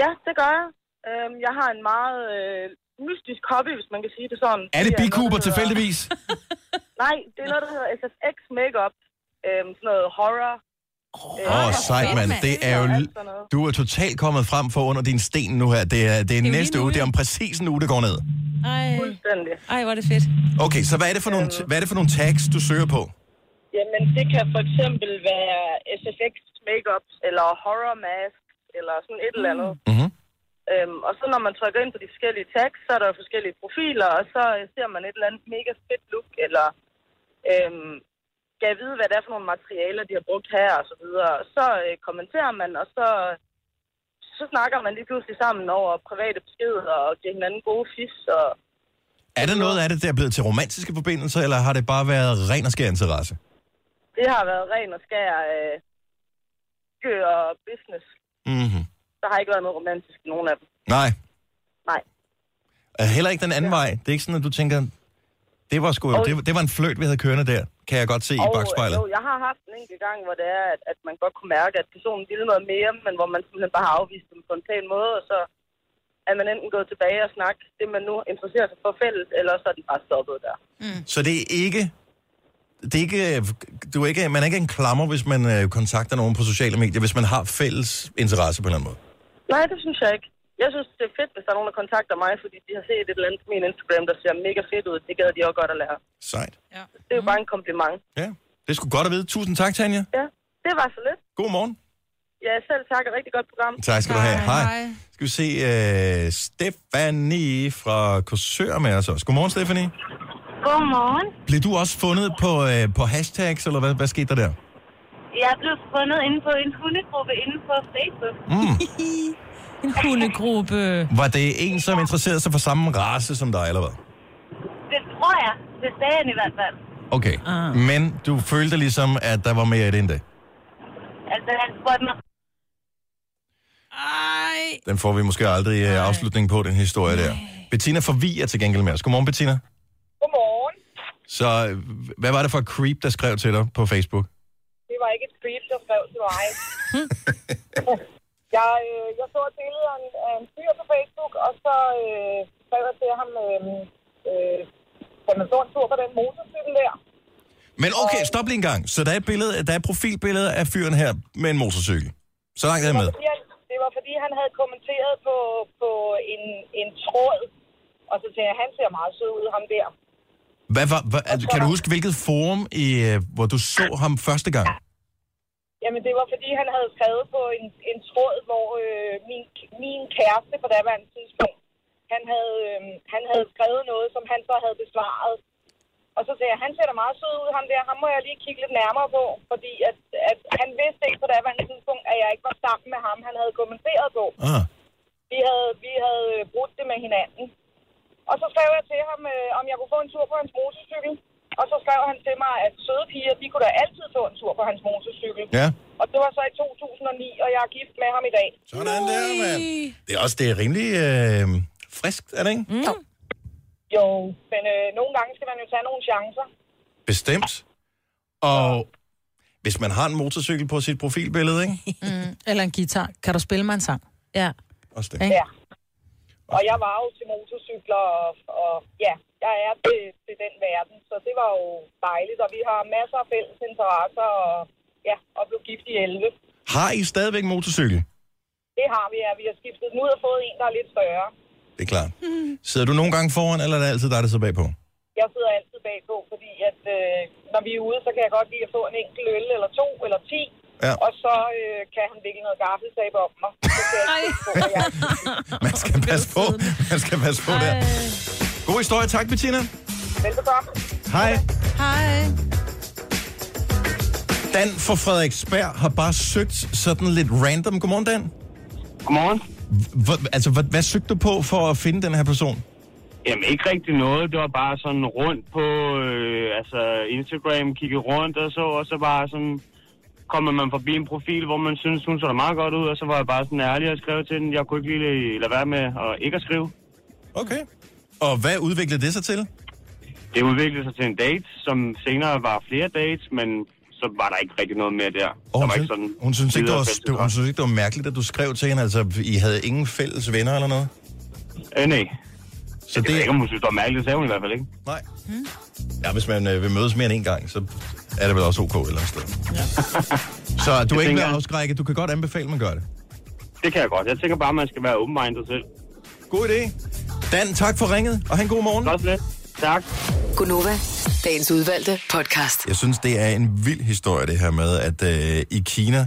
Ja, det gør jeg. Øhm, jeg har en meget øh, mystisk hobby, hvis man kan sige det sådan. Er det bikuber tilfældigvis? Nej, det er noget, der hedder SFX Makeup. Øhm, sådan noget horror. Åh, oh, sejt, mand. Det er jo... Du er totalt kommet frem for under din sten nu her. Det er, det er, jo næste lige nu, uge. Det er om præcis en uge, det går ned. Ej, Fuldstændig. ej, hvor er det fedt. Okay, så hvad er det for nogle, hvad er det for nogle tags, du søger på? Jamen, det kan for eksempel være SFX Makeup, eller horror mask, eller sådan et eller andet. Mm-hmm. Øhm, og så når man trykker ind på de forskellige tags, så er der jo forskellige profiler, og så øh, ser man et eller andet mega fedt look, eller øhm, skal jeg vide, hvad det er for nogle materialer, de har brugt her, og så videre. Og så øh, kommenterer man, og så, så snakker man lige pludselig sammen over private beskeder, og giver hinanden gode fis, og Er der noget af det, der er blevet til romantiske forbindelser, eller har det bare været ren og skær interesse? Det har været ren og skær øh, gør og business. Mm-hmm. Der har ikke været noget romantisk i nogen af dem. Nej. Nej. Er heller ikke den anden vej. Det er ikke sådan, at du tænker, det var, sgu, Og- det, var- det var en fløjt, vi havde kørende der. Kan jeg godt se i bagspejlet. Jo, jeg har haft en enkelt gang, hvor det er, at, at man godt kunne mærke, at personen ville noget mere, men hvor man simpelthen bare har afvist dem på en pæn måde, og så er man enten gået tilbage og snakket det, man nu interesserer sig for fælles, eller så er den bare stoppet der. Så det er ikke... Det er ikke, du er ikke, man er ikke en klammer, hvis man øh, kontakter nogen på sociale medier, hvis man har fælles interesse på en eller anden måde. Nej, det synes jeg ikke. Jeg synes, det er fedt, hvis der er nogen, der kontakter mig, fordi de har set et eller andet på min Instagram, der ser mega fedt ud. Det gad de også godt at lære. Sejt. Det er jo bare en kompliment. Ja, det er sgu godt at vide. Tusind tak, Tanja. Ja, det var så lidt. God morgen. Ja, selv tak. Et rigtig godt program. Tak skal du have. Hej. Skal vi se uh, Stephanie fra Korsør med os også. Godmorgen, Stephanie. Godmorgen. Blev du også fundet på, uh, på hashtags, eller hvad, hvad skete der der? Jeg blev fundet inde på en hundegruppe inde på Facebook. Mm. En hundegruppe. Var det en, som interesserede sig for samme race som dig, eller hvad? Det tror jeg. Det sagde han i hvert fald. Okay. Ah. Men du følte ligesom, at der var mere i det end det. Altså, han spurgte mig, Ej. Den får vi måske aldrig uh, afslutning på, den historie der. Bettina Forvi er til gengæld med os. Godmorgen, Bettina. Så øh, hvad var det for et creep, der skrev til dig på Facebook? Det var ikke et creep, der skrev til mig. jeg, øh, jeg så et billede af en, af en fyr på Facebook, og så øh, skrev jeg til ham, øh, øh, kan man få en tur på den motorcykel der? Men okay, stop lige en gang. Så der er et, billede, der er et profilbillede af fyren her med en motorcykel. Så langt er jeg med. Fordi han, det var fordi, han havde kommenteret på, på en, en tråd, og så sagde jeg, han ser meget sød ud, ham der. Hvad var, hvad, altså, kan du huske, hvilket forum, i, øh, hvor du så ham første gang? Jamen, det var fordi, han havde skrevet på en, en tråd, hvor øh, min, min kæreste på daværende tidspunkt, han havde, øh, han havde skrevet noget, som han så havde besvaret. Og så sagde jeg, han ser da meget sød ud, ham der. Ham må jeg lige kigge lidt nærmere på, fordi at, at han vidste ikke på daværende tidspunkt, at jeg ikke var sammen med ham, han havde kommenteret på. Ah. Vi havde, vi havde brudt det med hinanden. Og så skrev jeg til ham, øh, om jeg kunne få en tur på hans motorcykel. Og så skrev han til mig, at søde piger, de kunne da altid få en tur på hans motorcykel. Ja. Og det var så i 2009, og jeg er gift med ham i dag. Sådan der, mand. Det er også det er rimelig øh, friskt, er det ikke? Mm. Jo. jo, men øh, nogle gange skal man jo tage nogle chancer. Bestemt. Og hvis man har en motorcykel på sit profilbillede, ikke? Mm. Eller en guitar. Kan du spille mig en sang? Ja. Også det. Ja. Og jeg var jo til motorcykler, og, og ja, jeg er til, til den verden, så det var jo dejligt. Og vi har masser af fælles interesser, og ja, og blev gift i 11. Har I stadigvæk motorcykel? Det har vi, ja. Vi har skiftet den ud og fået en, der er lidt større. Det er klart. Sidder du nogle gange foran, eller er det altid dig, der sidder bagpå? Jeg sidder altid bagpå, fordi at, øh, når vi er ude, så kan jeg godt lide at få en enkelt øl, eller to, eller ti. Ja. Og så øh, kan han vikle noget gaffelsab om mig. Så kan jeg ikke på, jeg... Man skal passe på. Man skal passe på der. God historie. Tak, Bettina. Velbekomme. Hej. Hej. Dan fra Frederiksberg har bare søgt sådan lidt random. Godmorgen, Dan. Godmorgen. H- altså, hvad, hvad søgte du på for at finde den her person? Jamen, ikke rigtig noget. Det var bare sådan rundt på øh, altså Instagram, kigge rundt og så, og så bare sådan kommer man forbi en profil, hvor man synes, hun så da meget godt ud, og så var jeg bare sådan ærlig og skrev til den. Jeg kunne ikke lige lade være med at ikke at skrive. Okay. Og hvad udviklede det sig til? Det udviklede sig til en date, som senere var flere dates, men så var der ikke rigtig noget mere der. Og der hun, var synes, ikke sådan hun, synes ikke, det var, det, hun synes ikke, det var mærkeligt, at du skrev til hende, altså I havde ingen fælles venner eller noget? Øh, nej. Så det... Jeg ved ikke, om hun synes, det var mærkeligt, det sagde hun i hvert fald ikke. Nej. Ja, hvis man øh, vil mødes mere end en gang, så er det vel også ok eller sted. Ja. så du er Jeg ikke med afskrækket. Du kan godt anbefale, at man gør det. Det kan jeg godt. Jeg tænker bare, at man skal være open-minded selv. God idé. Dan, tak for ringet, og have en god morgen. Godt lidt. Tak. Gunova, dagens udvalgte podcast. Jeg synes, det er en vild historie, det her med, at øh, i Kina,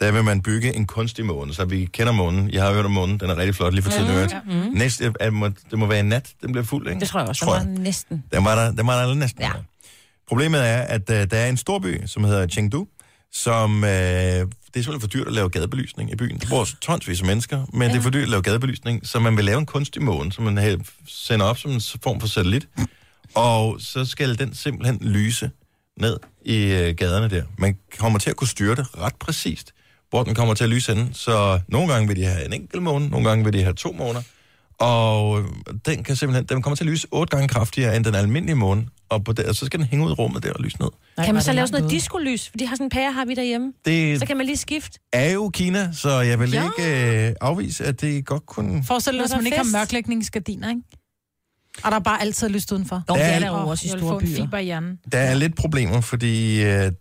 der vil man bygge en kunstig måne. Så vi kender månen. Jeg har hørt om månen. Den er rigtig flot lige for tiden. Ja, Mm, ja. Næste, er, må, det må være en nat, den bliver fuld, ikke? Det tror jeg også. Der var næsten. Den var der, den var der næsten. Ja. Problemet er, at uh, der er en stor by, som hedder Chengdu, som... Uh, det er simpelthen for dyrt at lave gadebelysning i byen. Der bor tonsvis af mennesker, men ja. det er for dyrt at lave gadebelysning, så man vil lave en kunstig måne, som man øh, sender op som en form for satellit. Og så skal den simpelthen lyse ned i uh, gaderne der. Man kommer til at kunne styre det ret præcist, hvor den kommer til at lyse henne. Så nogle gange vil de have en enkelt måne, nogle gange vil de have to måneder. Og den kan simpelthen, den kommer til at lyse otte gange kraftigere end den almindelige måne. Og, på det, og så skal den hænge ud i rummet der og lyse ned. Nej, kan man så lave sådan noget diskolys? For de har sådan en pære, har vi derhjemme. Det- Så kan man lige skifte. Er jo Kina, så jeg vil Ja. ikke øh, afvise, at det godt kunne... Forestil dig, hvis der er man ikke har mørklægningsgardiner, ikke? Og der er bare altid lyst udenfor. Jo, det er der Åh, jo også i store byer. fiber i hjernen. Der er lidt problemer, fordi øh,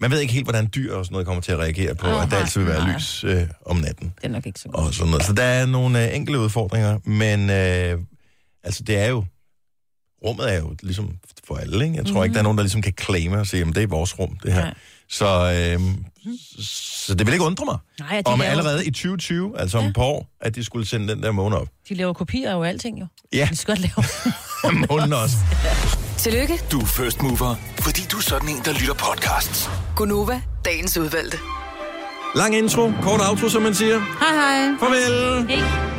man ved ikke helt, hvordan dyr og sådan noget kommer til at reagere på, Aha, at der altid vil være nej. lys øh, om natten. Det er nok ikke så godt. Og sådan noget. Så der er nogle øh, enkelte udfordringer, men øh, altså det er jo... Rummet er jo ligesom for alle, ikke? Jeg tror mm-hmm. ikke, der er nogen, der ligesom kan claime og sige, at det er vores rum, det her. Nej. Så, øh, så det vil ikke undre mig, Nej, om laver- allerede i 2020, altså om et par år, at de skulle sende den der måne op. De laver kopier af jo alting, jo. Ja. De skal godt lave. Månen også. Tillykke, Du er first mover, fordi du er sådan en, der lytter podcasts. Gunova, dagens udvalgte. Lang intro, kort outro, som man siger. Hej hej. Farvel. Hey.